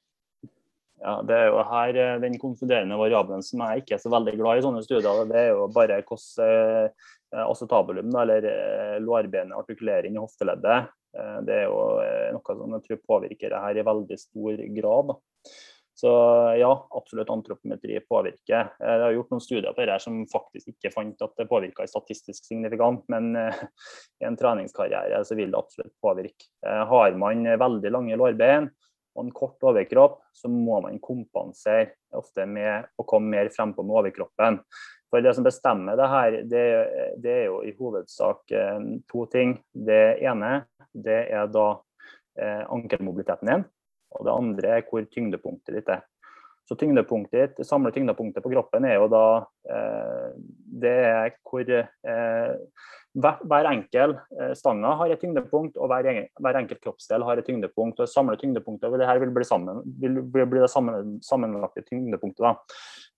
Ja, Det er jo her eh, den konfunderende variabelen som jeg ikke er så veldig glad i sånne studier. Det er jo bare hvordan eh, acetabulum, eller eh, lårbenet i hofteleddet. Eh, det er jo eh, noe som jeg tror påvirker det her i veldig stor grad. Da. Så ja, absolutt antropometri påvirker. Jeg har gjort noen studier på det her som faktisk ikke fant at det påvirka statistisk signifikant, men i en treningskarriere så vil det absolutt påvirke. Har man veldig lange lårbein, og en kort overkropp, så må man kompensere ofte med å komme mer frempå med overkroppen. For Det som bestemmer det her, det, det er jo i hovedsak eh, to ting. Det ene det er da eh, ankelmobiliteten din, og det andre er hvor tyngdepunktet ditt er. Så tyngdepunktet ditt, samle tyngdepunktet på kroppen er jo da eh, Det er hvor eh, hver, enkel eh, stanga har et tyngdepunkt, og hver, hver enkelt kroppsdel har et tyngdepunkt. og Samle tyngdepunktet og det her vil bli, sammen, vil bli det sammen, sammenlagte tyngdepunktet. da.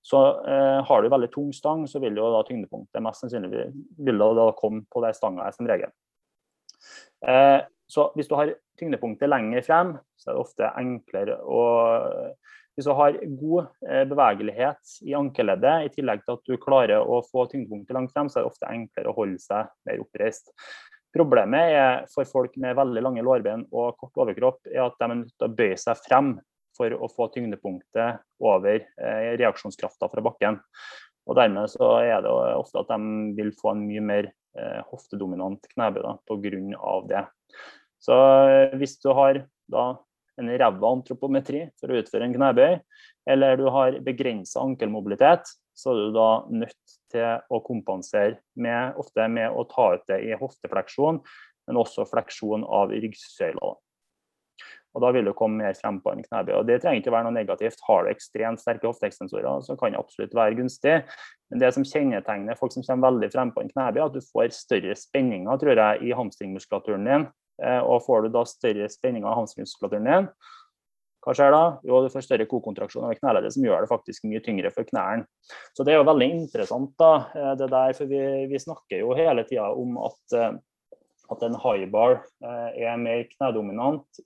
Så eh, Har du veldig tung stang, så vil jo da tyngdepunktet mest sannsynlig vil da komme på den stanga som regel. Eh, så hvis du har tyngdepunktet lenger frem, så er det ofte enklere å hvis du har god eh, bevegelighet i ankeleddet, i tillegg til at du klarer å få tyngdepunktet langt frem, så er det ofte enklere å holde seg mer oppreist. Problemet er for folk med veldig lange lårbein og kort overkropp, er at de er nødt til å bøye seg frem for å få tyngdepunktet over eh, reaksjonskrafta fra bakken. Og Dermed så er det ofte at de vil få en mye mer eh, hoftedominant knebøy pga. det. Så eh, hvis du har da en ræva antropometri for å utføre en knebøy, eller du har begrensa ankelmobilitet, så er du da nødt til å kompensere med, ofte med å ta ut det i hoftefleksjon, men også fleksjon av ryggsøyla. Og Da vil du komme mer frem på en knebøy. og Det trenger ikke være noe negativt. Har du ekstremt sterke hofteekstensorer, så kan det absolutt være gunstig. Men det som kjennetegner folk som kommer veldig frem på en knebøy, er at du får større spenninger tror jeg, i hamstringmuskulaturen din. Eh, og får du da større spenninger i hamstringsmuskulaturen din, hva skjer da? Jo, du får større kokontraksjon av kneleddet, som gjør det faktisk mye tyngre for knærne. Så det er jo veldig interessant, da, eh, det der, for vi, vi snakker jo hele tida om at, eh, at en high bar er mer knedominant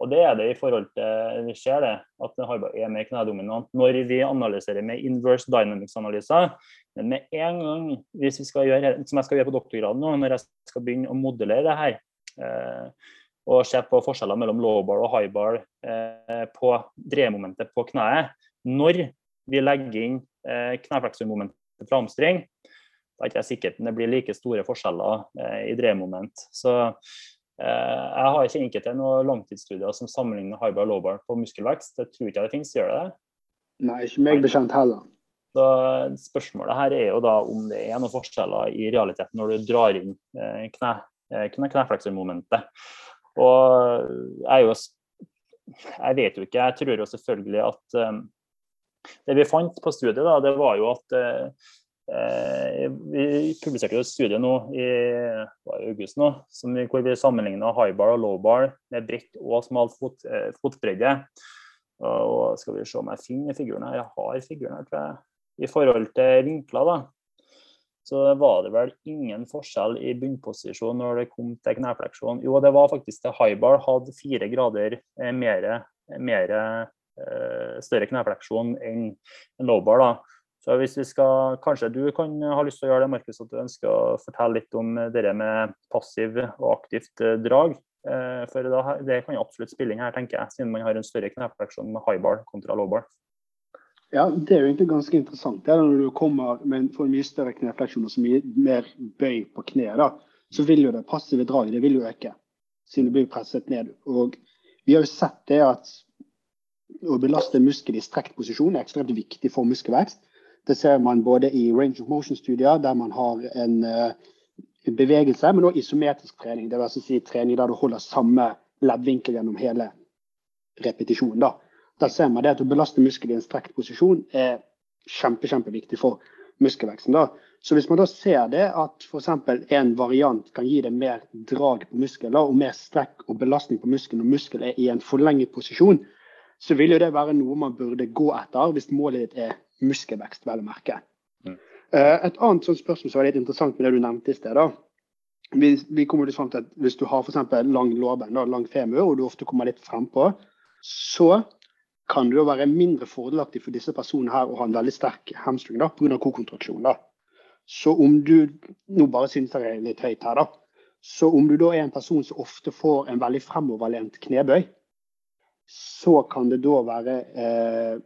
og det er det i forhold til Vi ser det, at en high bar er mer knedominant når vi analyserer med inverse dynamics-analyser. Men med en gang, hvis vi skal gjøre, som jeg skal gjøre på doktorgraden nå, når jeg skal begynne å modellere det her, og se på forskjeller mellom low bar og high bar eh, på dreiemomentet på kneet, når vi legger inn eh, knefleksormomentet fra hamstring, da er jeg ikke sikker på det blir like store forskjeller eh, i dreiemoment. Så Eh, jeg har ikke til noen langtidsstudier som sammenligner high bar og low bar på muskelvekst. Det tror ikke jeg det finnes. Gjør det det? Nei, ikke meg bekjent heller. Så Spørsmålet her er jo da om det er noen forskjeller i realiteten når du drar inn eh, eh, kne, knefleksormomentet. Og jeg, jo, jeg vet jo ikke. Jeg tror jo selvfølgelig at um, Det vi fant på studiet, da, det var jo at uh, Eh, vi publiserte jo et studie nå i august nå, vi, hvor vi sammenligna high bar og low bar med bredt og smalt fot, eh, fotbredde. Og skal vi se om jeg finner figuren her. Jeg har figuren her, tror jeg. I forhold til vinkler, da, så var det vel ingen forskjell i bunnposisjon når det kom til knefleksjon. Jo, det var faktisk til highbar hadde fire grader eh, mer, mer eh, større knefleksjon enn lowbar. da. Så hvis vi skal, Kanskje du kan ha lyst til å gjøre det, Markus, at du ønsker å fortelle litt om det med passiv og aktivt eh, drag. For Det kan jo absolutt spille inn her, tenker jeg, siden man har en større knefleksjon med highball kontra low bar. Ja, Det er jo egentlig ganske interessant. Det er Når du kommer med en mye større knefleksjon og så mye mer bøy på kneet, så vil jo det passive draget det vil jo øke, siden du blir presset ned. Og Vi har jo sett det at å belaste muskel i strekt posisjon er ekstremt viktig for muskelvekst. Det ser man både i range of motion-studier, der man har en, uh, bevegelse, men også isometrisk trening. Det vil altså si trening der du holder samme leddvinkel gjennom hele repetisjonen. Da. Der ser man det at å belaste muskel i en strekt posisjon er kjempe, kjempeviktig for muskelveksten. Da. Så hvis man da ser det at f.eks. en variant kan gi deg mer drag på muskelen og mer strekk og belastning på muskelen når muskelen er i en forlenget posisjon, så vil jo det være noe man burde gå etter hvis målet ditt er muskelvekst, vel å merke. Mm. Uh, et annet sånt spørsmål som var litt interessant med det du nevnte i sted, da. Vi, vi kommer fram til at Hvis du har for lang lårbein, lang femur, og du ofte kommer litt frempå, så kan det jo være mindre fordelaktig for disse personene her å ha en veldig sterk hamstring pga. kokontraksjon. da. Så om du Nå bare synes jeg er litt høyt her, da. Så om du da er en person som ofte får en veldig fremoverlent knebøy, så kan det da være eh,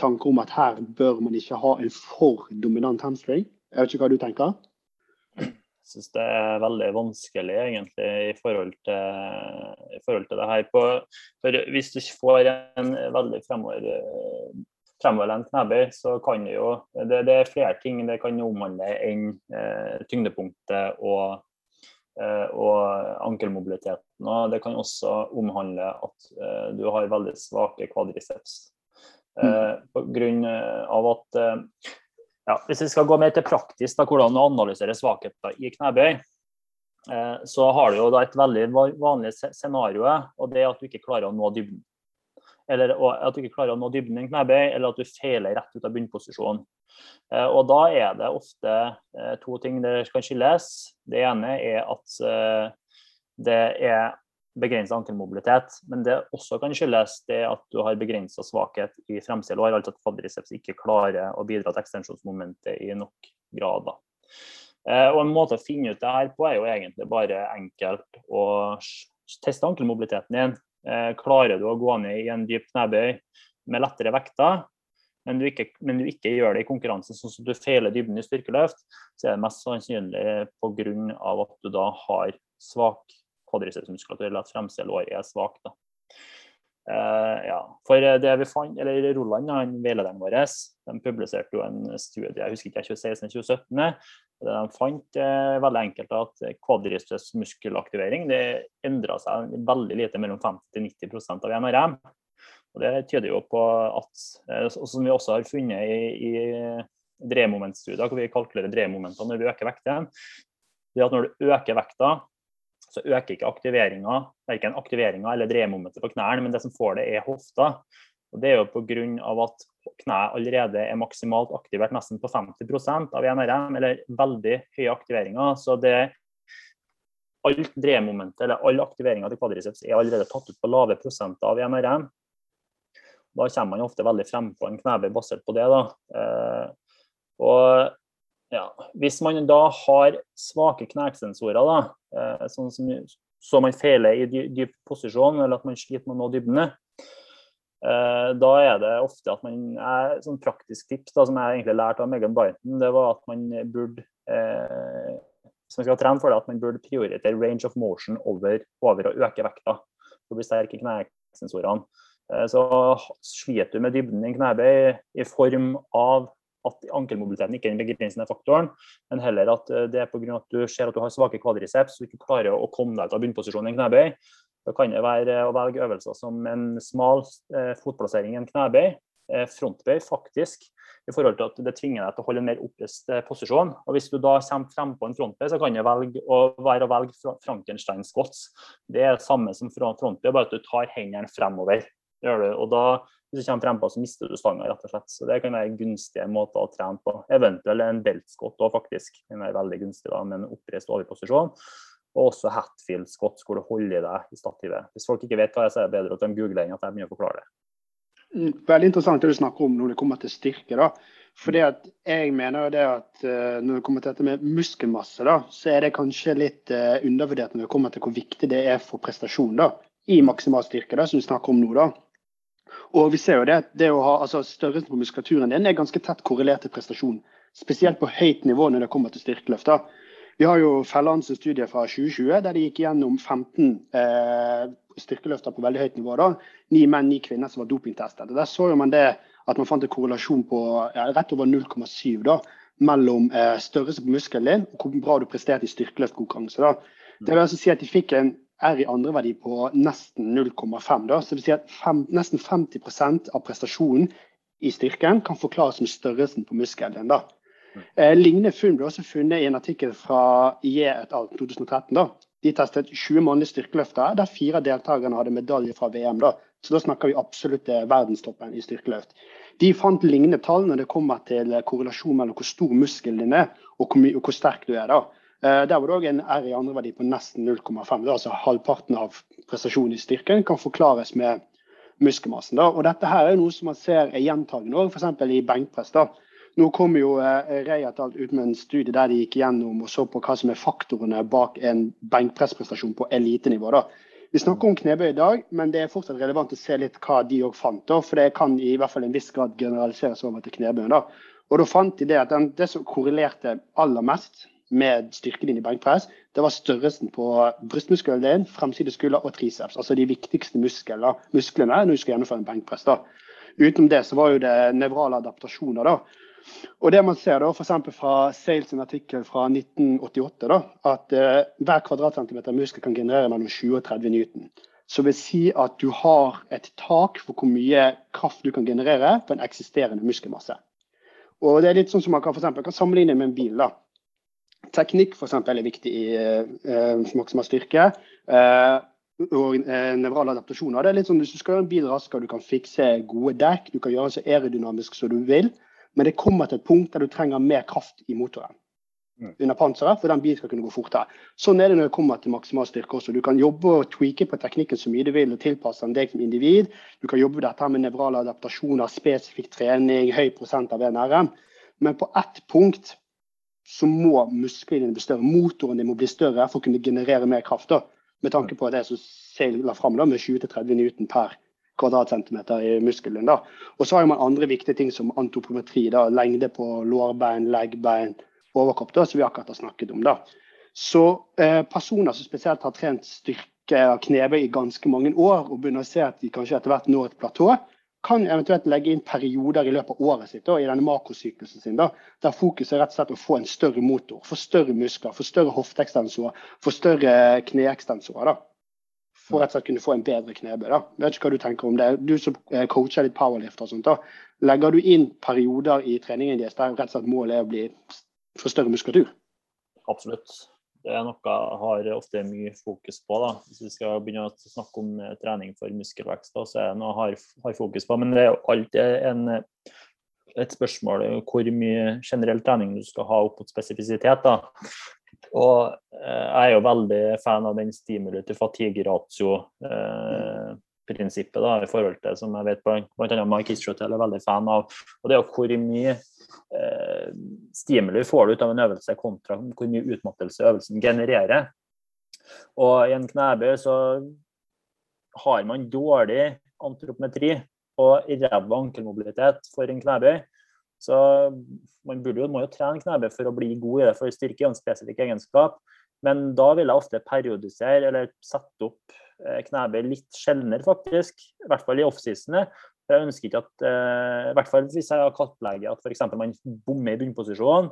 tanker om at her bør man ikke ha en for dominant hamstring. Jeg vet ikke hva du tenker? Syns det er veldig vanskelig egentlig i forhold til, i forhold til det her. På, for hvis du ikke får en veldig fremover fremoverlent knebøy, så kan det jo det, det, er flere ting det kan omhandle enn eh, tyngdepunktet og, eh, og ankelmobiliteten. Og det kan også omhandle at eh, du har veldig svake kvadriceps. Eh, på grunn eh, av at eh, ja, Hvis vi skal gå mer til praktisk da, hvordan å analysere svakheter i knebøy, så har du jo da et veldig vanlig scenario, og det er at du ikke klarer å nå dybden. Eller at du ikke klarer å nå dybden i en knebøy, eller at du feiler rett ut av bunnposisjonen. Og da er det ofte to ting det kan skilles. Det ene er at det er begrensa ankelmobilitet. Men det også kan skyldes det at du har begrensa svakhet i fremside lår, altså at quadriceps ikke klarer å bidra til ekstensjonsmomentet i nok grad. Da. Eh, og En måte å finne ut det her på er jo egentlig bare enkelt å teste ankelmobiliteten din. Eh, klarer du å gå ned i en dyp knebøy med lettere vekter, men du, ikke, men du ikke gjør det i konkurransen sånn som du feiler dybden i styrkeløft, så er det mest sannsynlig pga. at du da har svak kvadricepsmuskulatur, eller at fremste lår er svakt. Uh, ja. For det vi fant, eller Roland, han veilederen vår, de publiserte jo en studie jeg husker ikke 2016-2017. Det de fant eh, veldig enkelt at kvadriceps muskelaktivering det endra seg veldig lite, mellom 50-90% av NRM. Og Det tyder jo på at, eh, som vi også har funnet i, i dreiemomentstudier, hvor vi kalkulerer dreiemomentene når vi øker vekten, det at når du øker vekta, så øker ikke aktiveringa, verken aktiveringa eller dreiemomentet på knærne, men det som får det, er hofta. Og Det er jo pga. at kneet allerede er maksimalt aktivert nesten på 50% av NRM, eller veldig høye aktiveringer. Så det alt dreiemomentet eller all aktiveringa til kvadriceps er allerede tatt ut på lave prosenter av NRM. Da kommer man ofte veldig frem på en knebøy basert på det. da. Eh, og ja, Hvis man da har svake eh, sånn som, så man feiler i dyp posisjon, eller at man sliter med å nå dybdene, eh, da er det ofte at man sånn praktisk tips da, som jeg egentlig lærte av Megan Brighton, det var at man burde eh, hvis man skal trene for det, at man burde prioritere range of motion over, over å øke vekta. For å bli sterk i knesensorene. Eh, så sliter du med dybden i knebøy i form av at ankelmobiliteten ikke er den begrensende faktoren, men heller at eh, det er pga. at du ser at du har svake kvadriceps og ikke klarer å komme deg ut av bunnposisjonen i en knebøy. Da kan det være å velge øvelser som en smal eh, fotplassering i en knebøy, eh, frontbøy faktisk, i forhold til at det tvinger deg til å holde en mer oppreist posisjon. Og Hvis du da kommer frem på en frontbøy, så kan det velge å være å velge Frankenstein squats. Det er det samme som frontbøy, bare at du tar hendene fremover. Og da, hvis du kommer frempå, så mister du stanga, rett og slett. Så det kan være gunstige måter å trene på. Eventuelt en beltskott òg, faktisk. Den er veldig gunstig da, med en oppreist overposisjon. Og også Hatfield Scott, hvor du holder i deg i stativet. Hvis folk ikke vet hva jeg sier, er det bedre at de googler enn at jeg begynner å forklare det. Mm, veldig interessant det du snakker om når det kommer til styrke. da. Fordi at jeg mener det at uh, Når det kommer til dette med muskelmasse, da, så er det kanskje litt uh, undervurdert når det kommer til hvor viktig det er for prestasjon da, i maksimal styrke, da, som vi snakker om nå. da. Og vi ser jo det, det å ha, altså Størrelsen på muskulaturen din er ganske tett korrelert til prestasjon. Spesielt på høyt nivå når det kommer til styrkeløft. Vi har jo Fellands studie fra 2020 der de gikk gjennom 15 eh, styrkeløfter på veldig høyt nivå. da. Ni menn, ni kvinner som var dopingtestet. Der så jo man det at man fant en korrelasjon på ja, rett over 0,7 da, mellom eh, størrelse på muskelen din og hvor bra du presterte i styrkeløftkonkurranse. Det vil altså si at de fikk en er i andre verdi på nesten 0,5. Så det vil si at fem, nesten 50% av prestasjonen i styrken kan forklares med størrelsen på muskelen. da. Eh, lignende funn ble også funnet i en artikkel fra IE et al. 2013. da. De testet 20 mannlige styrkeløfter, der fire av deltakerne hadde medalje fra VM. da. Så da snakker vi absolutt eh, verdenstoppen i styrkeløft. De fant lignende tall når det kommer til korrelasjon mellom hvor stor muskelen din er og hvor, og hvor sterk du er. da. Eh, der var det òg en R i andre verdi på nesten 0,5. Altså halvparten av prestasjonen i styrken kan forklares med muskelmassen. Da. Og dette her er noe som man ser er gjentagende òg, f.eks. i benkpress. da. Nå kom jo eh, Reiatalt ut med en studie der de gikk gjennom og så på hva som er faktorene bak en benkpressprestasjon på elitenivå. da. Vi snakker om knebøy i dag, men det er fortsatt relevant å se litt hva de òg fant. da, For det kan i hvert fall en viss grad generaliseres over til knebøyen. da. Og da fant de det at den, det som korrelerte aller mest med styrken din i benkpress, det var størrelsen på brystmuskelen din, fremside skulder og triceps. Altså de viktigste musklene, musklene når du skal gjennomføre en benkpress. da. Utenom det så var jo det nevrale adaptasjoner. da. Og det man ser da, f.eks. fra Sales en artikkel fra 1988, da, at uh, hver kvadratcentimeter muskel kan generere mellom 20 og 30 newton. Så vil si at du har et tak for hvor mye kraft du kan generere på en eksisterende muskelmasse. Og det er litt sånn som man kan, for eksempel, kan sammenligne med en bil. da. Teknikk f.eks. er viktig i uh, maksimal styrke. Uh, og eh, nevrale adaptasjoner. Det er litt sånn, Hvis du skal gjøre en bil raskere, du kan fikse gode dekk, du kan gjøre den så aerodynamisk som du vil, men det kommer til et punkt der du trenger mer kraft i motoren mm. under panseret for den bilen skal kunne gå fortere. Sånn er det når det kommer til maksimal styrke også. Du kan jobbe og tweake på teknikken så mye du vil og tilpasse den deg som individ. Du kan jobbe dette med nevrale adaptasjoner, spesifikk trening, høy prosent av NRM. Men på ett punkt så må musklene dine bli større. Motoren din må bli større for å kunne generere mer kraft. da, Med tanke på det som Sail la fram, med 20-30 Newton per kvadratcentimeter i muskelen. da. Og så har man andre viktige ting som antopometri, da, lengde på lårbein, leggbein, overkropp, da, som vi akkurat har snakket om. da. Så eh, personer som spesielt har trent styrke av knebøy i ganske mange år, og begynner å se at de kanskje etter hvert når et platå, kan eventuelt legge inn perioder i løpet av året sitt da, i denne makrosyklusen sin, da, der fokuset er rett og slett å få en større motor, få større muskler, få større hofteekstensorer, få større kneekstensorer. da, For rett og slett kunne få en bedre knebøy. da. Jeg vet ikke hva du tenker om det. Du som eh, coacher litt powerlifter og sånt, da, legger du inn perioder i treningen deres der rett og slett målet er å bli få større muskulatur? Absolutt. Det er noe jeg har ofte mye fokus på. da. Hvis vi skal begynne å snakke om eh, trening for muskelvekst, da, så er det noe jeg har, har fokus på. Men det er alltid en, et spørsmål hvor mye generell trening du skal ha opp mot spesifisitet. da. Og eh, jeg er jo veldig fan av den stimuli til fatigue-ratio. Eh, prinsippet da, i forhold til som jeg vet bl.a. Mike Ishotel er veldig fan av. og Det er hvor mye eh, stimuli får du ut av en øvelse kontra hvor mye utmattelse øvelsen genererer. Og i en knebøy så har man dårlig antropometri og ræva ankelmobilitet for en knebøy. Så man jo, må jo trene knebøy for å bli god i det, for styrke er en spesifikk egenskap. Men da vil jeg ofte periodisere eller sette opp knebøy litt sjeldnere, faktisk. I hvert fall i offseasonene. Jeg ønsker ikke at, eh, i hvert fall hvis jeg kartlegger at f.eks. man bommer i bunnposisjon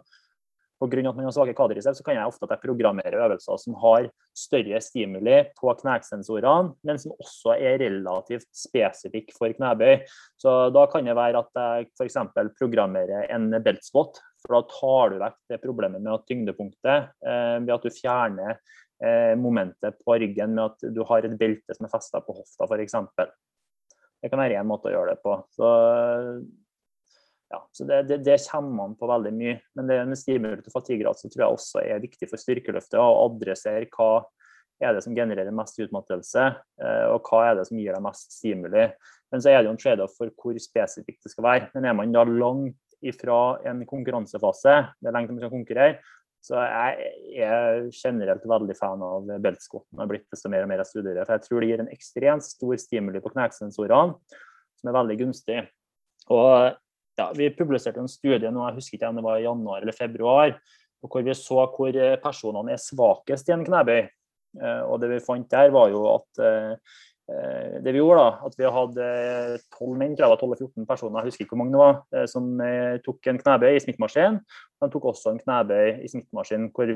pga. at man har svake kvadriceps, så kan jeg ofte at jeg programmerer øvelser som har større stimuli på knesensorene, men som også er relativt spesifikke for knebøy. Så da kan det være at jeg f.eks. programmerer en beltspot, for da tar du vekk det problemet med at tyngdepunktet eh, ved at du fjerner eh, momentet på ryggen med at du har et belte som er festa på hofta, f.eks. Det kan være én måte å gjøre det på. Så, ja, så det, det, det, kommer man på veldig mye. Men det med stimuli til fatigrad så tror jeg også er viktig for styrkeløftet å adressere hva er det som genererer mest utmattelse, eh, og hva er det som gir deg mest stimuli. Men så er det jo en trade-off for hvor spesifikt det skal være. Men er man da langt ifra en konkurransefase, det er lenge til man skal konkurrere, så jeg er generelt veldig fan av beltskotten. har blitt desto mer og mer jeg studerer. For jeg tror det gir en ekstremt stor stimuli på knesensorene, som er veldig gunstig. Og ja, Vi publiserte en studie nå, jeg husker ikke om det var i januar eller februar, hvor vi så hvor personene er svakest i en knebøy. Eh, og det vi fant der, var jo at eh, Eh, det vi gjorde, da, at vi hadde tolv det jeg var 12-14 personer, jeg husker ikke hvor mange det var, eh, som eh, tok en knebøy i smittemaskin. De tok også en knebøy i smittemaskin hvor,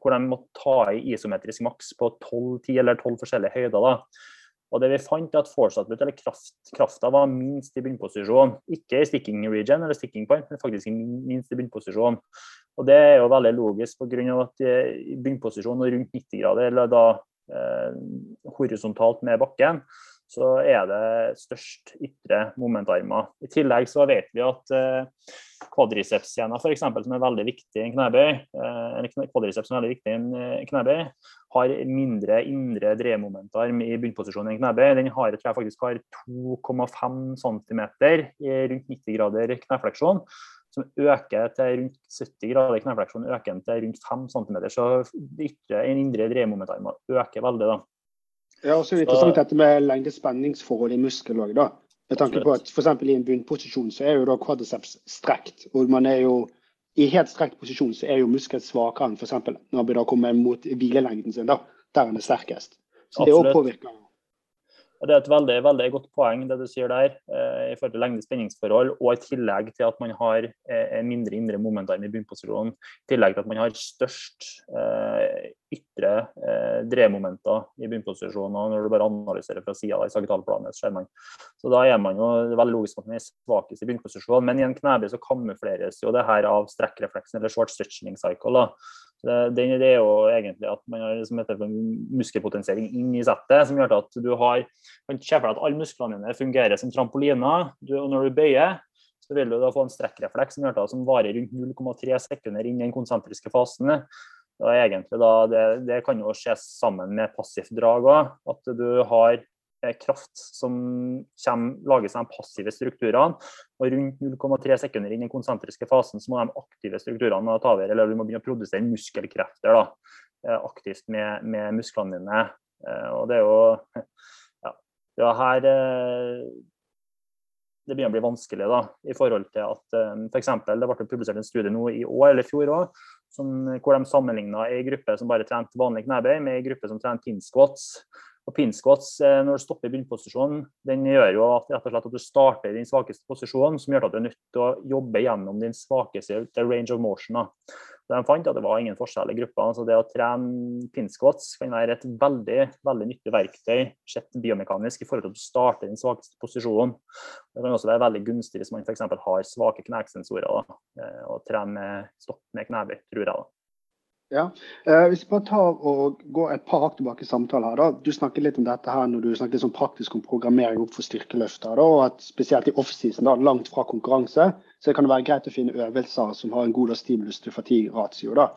hvor de måtte ta i isometrisk maks på 12, 10 eller 12 forskjellige høyder. da. Og det vi fant er at fortsatt, eller kraft, krafta, var minst i bunnposisjon. Ikke i sticking region eller sticking point, men faktisk minst i bunnposisjon. Og det er jo veldig logisk pga. at i bunnposisjon og rundt 90 grader, eller da Eh, horisontalt med bakken, så er det størst ytre momentarmer. I tillegg så vet vi at eh, kvadricepsscena f.eks., som er veldig viktig i en knebøy, eh, som er veldig viktig i en knebøy, har mindre indre dreiemomentarm i bunnposisjon i en knebøy. Den har, tror jeg faktisk har 2,5 cm i rundt 90 grader knefleksjon som øker til rundt 70 grader i knefleksjon, øker den til rundt 5 cm. Så det ytre, en indre dreiemomentarmen øker veldig. da. Ja, og så er det interessant dette med lengde-spenningsforhold i muskel òg, da. Med tanke på at f.eks. i en bunnposisjon så er jo da quadriceps strekt. og man er jo i helt strekt posisjon så er jo muskel svakere enn f.eks. når vi da kommer mot hvilelengden sin, da, der den er sterkest. Så det òg påvirker Det er et veldig, veldig godt poeng det du sier der, eh, i forhold til lengde spenningsforhold, og i tillegg til at man har eh, mindre indre momentarm i bunnposisjonen. I tillegg til at man har størst eh, ytre drevmomenter i bunnposisjonen. Når du bare analyserer fra sida i sagittalplanet, ser man. Så da er man jo veldig logisk at man er svakest i bunnposisjon. Men i en knebøy så kamufleres jo det her av strekkrefleksen, eller short stretching cycle. da det, det, er jo egentlig at man har som heter muskelpotensiering inn i settet, som gjør at du har kan se for deg at alle musklene dine fungerer som trampoliner. Du, og når du bøyer, så vil du da få en strekkrefleks som, gjør at, som varer rundt 0,3 sekunder inn i den konsentriske fasen. Da, egentlig da, det, det, kan jo skje sammen med passivt drag òg. At du har kraft som kommer, lages av de passive strukturene. og Rundt 0,3 sekunder inn i den konsentriske fasen så må de aktive strukturene ta over. Eller du må begynne å produsere muskelkrefter da, eh, aktivt med, med musklene dine. Eh, og det er jo ja, det er her eh, det begynner å bli vanskelig. da, i forhold til at F.eks. for eksempel, Det ble publisert en studie nå i år eller i fjor også, hvor de sammenligna ei gruppe som bare trente vanlig knebøy, med ei gruppe som trente pin. Og pin eh, når du stopper i bunnposisjonen, den gjør jo at, rett og slett at du starter i din svakeste posisjon, som gjør at du er nødt til å jobbe gjennom din svakeste range of motion. De fant at det var ingen forskjell i gruppa. Så det å trene pinsquats kan være et veldig veldig nyttig verktøy sett biomekanisk i forhold til å starte den svakeste posisjonen. Det kan også være veldig gunstig hvis man f.eks. har svake knesensorer eh, og trener stopp med knebøy, tror jeg. da. Ja. Eh, hvis vi bare tar og går et par hakk tilbake i samtalen her. da. Du snakket litt om dette her når du snakket sånn praktisk om programmering opp for styrkeløfter. da, og at Spesielt i offseason, langt fra konkurranse, så kan det være greit å finne øvelser som har en god stimulus til fatigue-ratio. da.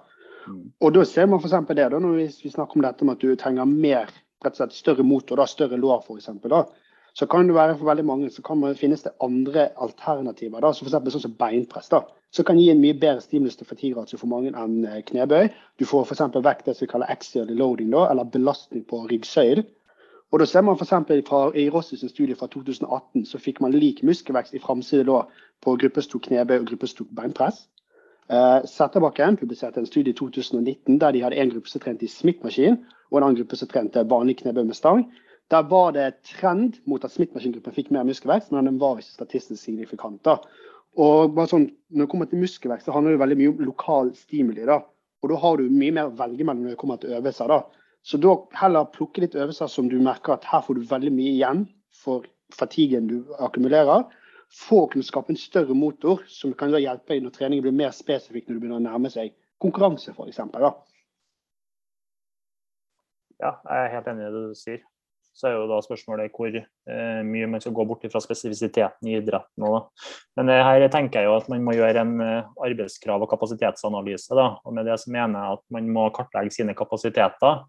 Mm. Og da ser man f.eks. det, da, når vi, vi, snakker om dette med at du trenger mer, rett og slett større motor, da, større lår f.eks. Så kan det være for veldig mange så kan man, finnes det andre alternativer, da, så f.eks. sånn som beinpress. da som kan gi en mye bedre stimulus til fatigue for mange enn eh, knebøy. Du får f.eks. vekk det som vi kaller axial loading, da, eller belastning på ryggsøyd. Og da ser man f.eks. I Rossis studie fra 2018 så fikk man lik muskelvekst i framside lår på gruppestok knebøy og gruppestok beinpress. Uh, Setterbakken publiserte en studie i 2019 der de hadde en gruppe som trente i Smith-maskin, og en annen gruppe som trente vanlig knebøy med stang. Der var det trend mot at Smith-maskingruppen fikk mer muskelvekst, men den var ikke statistisk signifikant. da. Og bare sånn, Når det kommer til muskelvekst, så handler det veldig mye om lokal stimuli. da. Og da har du mye mer å velge mellom når det kommer til øvelser. da. Så da heller plukke litt øvelser som du merker at her får du veldig mye igjen for fatiguen du akkumulerer. For å kunne skape en større motor som kan da hjelpe deg når treningen blir mer spesifikk når du begynner å nærme seg konkurranse, f.eks. Ja, jeg er helt enig i det du sier. Så er jo da spørsmålet hvor eh, mye man skal gå bort fra spesifisiteten i idretten. Da. Men eh, her tenker jeg jo at man må gjøre en eh, arbeidskrav- og kapasitetsanalyse. Da. Og med det så mener jeg at man må kartlegge sine kapasiteter.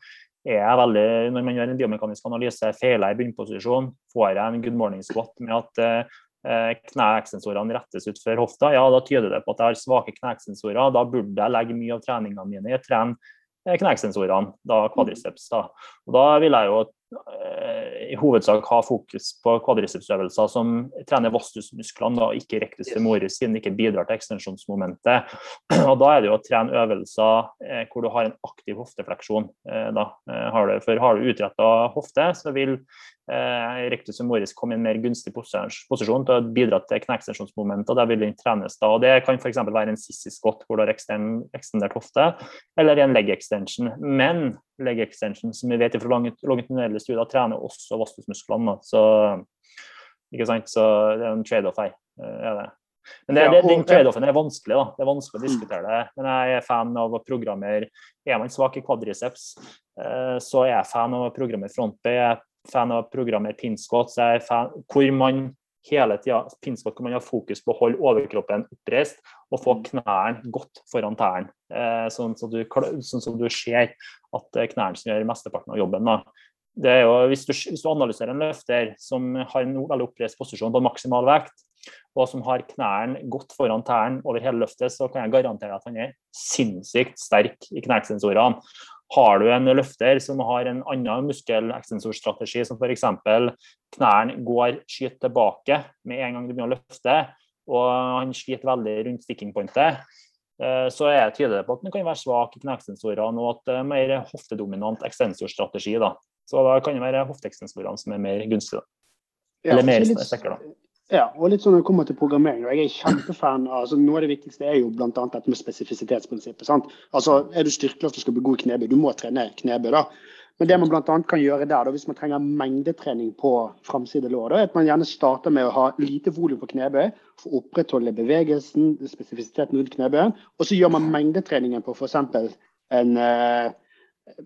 Er veldig, når man gjør en biomekanisk analyse, feiler jeg i bunnposisjon, får jeg en good morning squat med at eh, kneeksensorene rettes ut for hofta, ja, da tyder det på at jeg har svake kneeksensorer. Da burde jeg legge mye av treningene mine i å trene kneeksensorene, da quadriceps. Da. Og da vil jeg jo Eh, i hovedsak ha fokus på kvadricepsøvelser som trener vastusmusklene, ikke rectus femoris, siden det ikke bidrar til ekstensjonsmomentet. [CLEARS THROAT] Og Da er det jo å trene øvelser eh, hvor du har en aktiv hoftefleksjon. Eh, da. Har du, for har du utretta hofte, så vil eh, rectus femoris komme i en mer gunstig posisjon til å bidra til kneekstensjonsmomentet, og der vil den trenes da. og Det kan f.eks. være en sissy scott hvor du har ekstendert hofte, eller en leg extension. Men leg extension, som vi vet fra longitudinelle studier, trener også vastusmusklene. Så, ikke sant? så det er en trade-off her. Eh, er det. Men det, det, den trade-offen er vanskelig da. det er vanskelig å mm. diskutere det. Men jeg er fan av å programmere Er man svak i quadriceps, eh, så er jeg fan av å programmere frontbøy. Jeg er fan av å programmere er fan, hvor man hele tida pinsquat hvor man har fokus på å holde overkroppen oppreist og få mm. knærne godt foran tærne. Eh, sånn, så du, sånn som du ser at er knærne som gjør mesteparten av jobben. Jo, hvis, du, hvis du analyserer en løfter som har en veldig oppreist posisjon på maksimal vekt, og som har knærne godt foran tærne over hele løftet, så kan jeg garantere at han er sinnssykt sterk i knesensorene. Har du en løfter som har en annen muskelekstensorstrategi, som f.eks. knærne går skyt tilbake med en gang du begynner å løfte, og han sliter veldig rundt sticking pointet, Eh, så er det tydelig på at den kan være svak i kneekstensorene, og at det er mer hoftedominant ekstensorstrategi. Da. Så da kan det være hofteekstensorene som er mer gunstige. Eller mer da. Ja, og litt sånn når det kommer til programmering. Jeg er kjempefan av altså Noe av det viktigste er jo bl.a. dette med spesifisitetsprinsippet. sant? Altså, Er du styrkeløft og skal bli god i knebøy, du må trene knebøy. da. Men det man bl.a. kan gjøre der, da, hvis man trenger mengdetrening på framside lår, er at man gjerne starter med å ha lite volum på knebøy for å opprettholde bevegelsen, spesifisiteten rundt knebøyen. Og så gjør man mengdetreningen på f.eks. en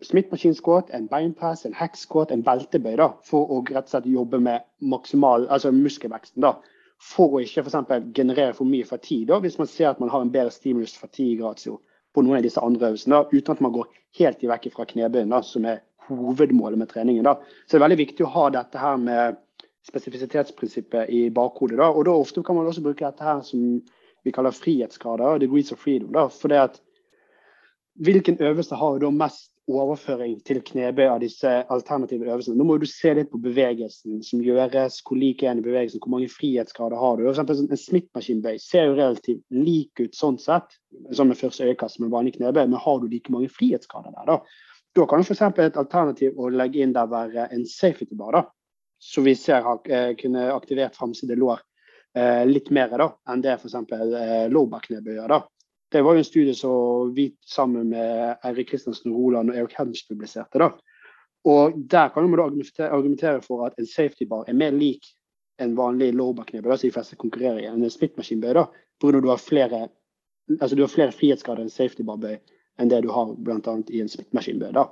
Smith-maskinsquat, en beinpress, en hack-squat, en beltebøy da, for å rett og slett jobbe med maksimal, altså muskelveksten. da, For å ikke for generere for mye fatigue, da, hvis man ser at man har en bedre stimulus-fatigue-ratio på noen av disse andre øvelsene, da, uten at man går helt i vekk fra knebøyen, da, som er hovedmålet med treningen. Da. Så det er veldig viktig å ha dette her med spesifisitetsprinsippet i bakhodet. Da. Og da ofte kan man også bruke dette her som vi kaller frihetsgrader, degrees of freedom. Da. For det at hvilken øvelse har da mest overføring til knebøy av disse alternative øvelsene. Nå må du se litt på bevegelsen som gjøres, hvor lik er den i bevegelsen, hvor mange frihetsgrader har du. For eksempel, en Smith-maskinbøy ser jo relativt lik ut sånn sett, som med første øyekast med vanlig knebøy, men har du like mange frihetsgrader der, da? Da kan f.eks. et alternativ å legge inn der være en safety bar, da. Så vi ser har eh, kunne aktivert framside lår eh, litt mer da, enn det f.eks. Eh, da. Det var jo en studie som vi sammen med Eirik Kristiansen Roland og Eric Hedge publiserte. da. Og Der kan man argumentere for at en safety bar er mer lik en vanlig lowback-knebøy, som de fleste konkurrerer i, en splittmaskinbøy. da, Pga. du har flere altså du har flere frihetsgrader enn safety bar-bøy enn det du har bl.a. i en splittmaskinbøy. da.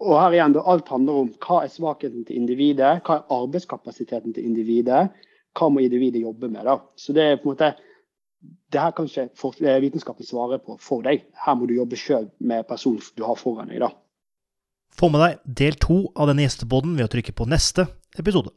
Og her igjen, Alt handler om hva er svakheten til individet, hva er arbeidskapasiteten til individet, hva må individet jobbe med. da. Så det er på en måte det her kan ikke eh, vitenskapen svare på for deg. Her må du jobbe sjøl med personen du har foran deg. da. Få med deg del to av denne gjesteboden ved å trykke på neste episode.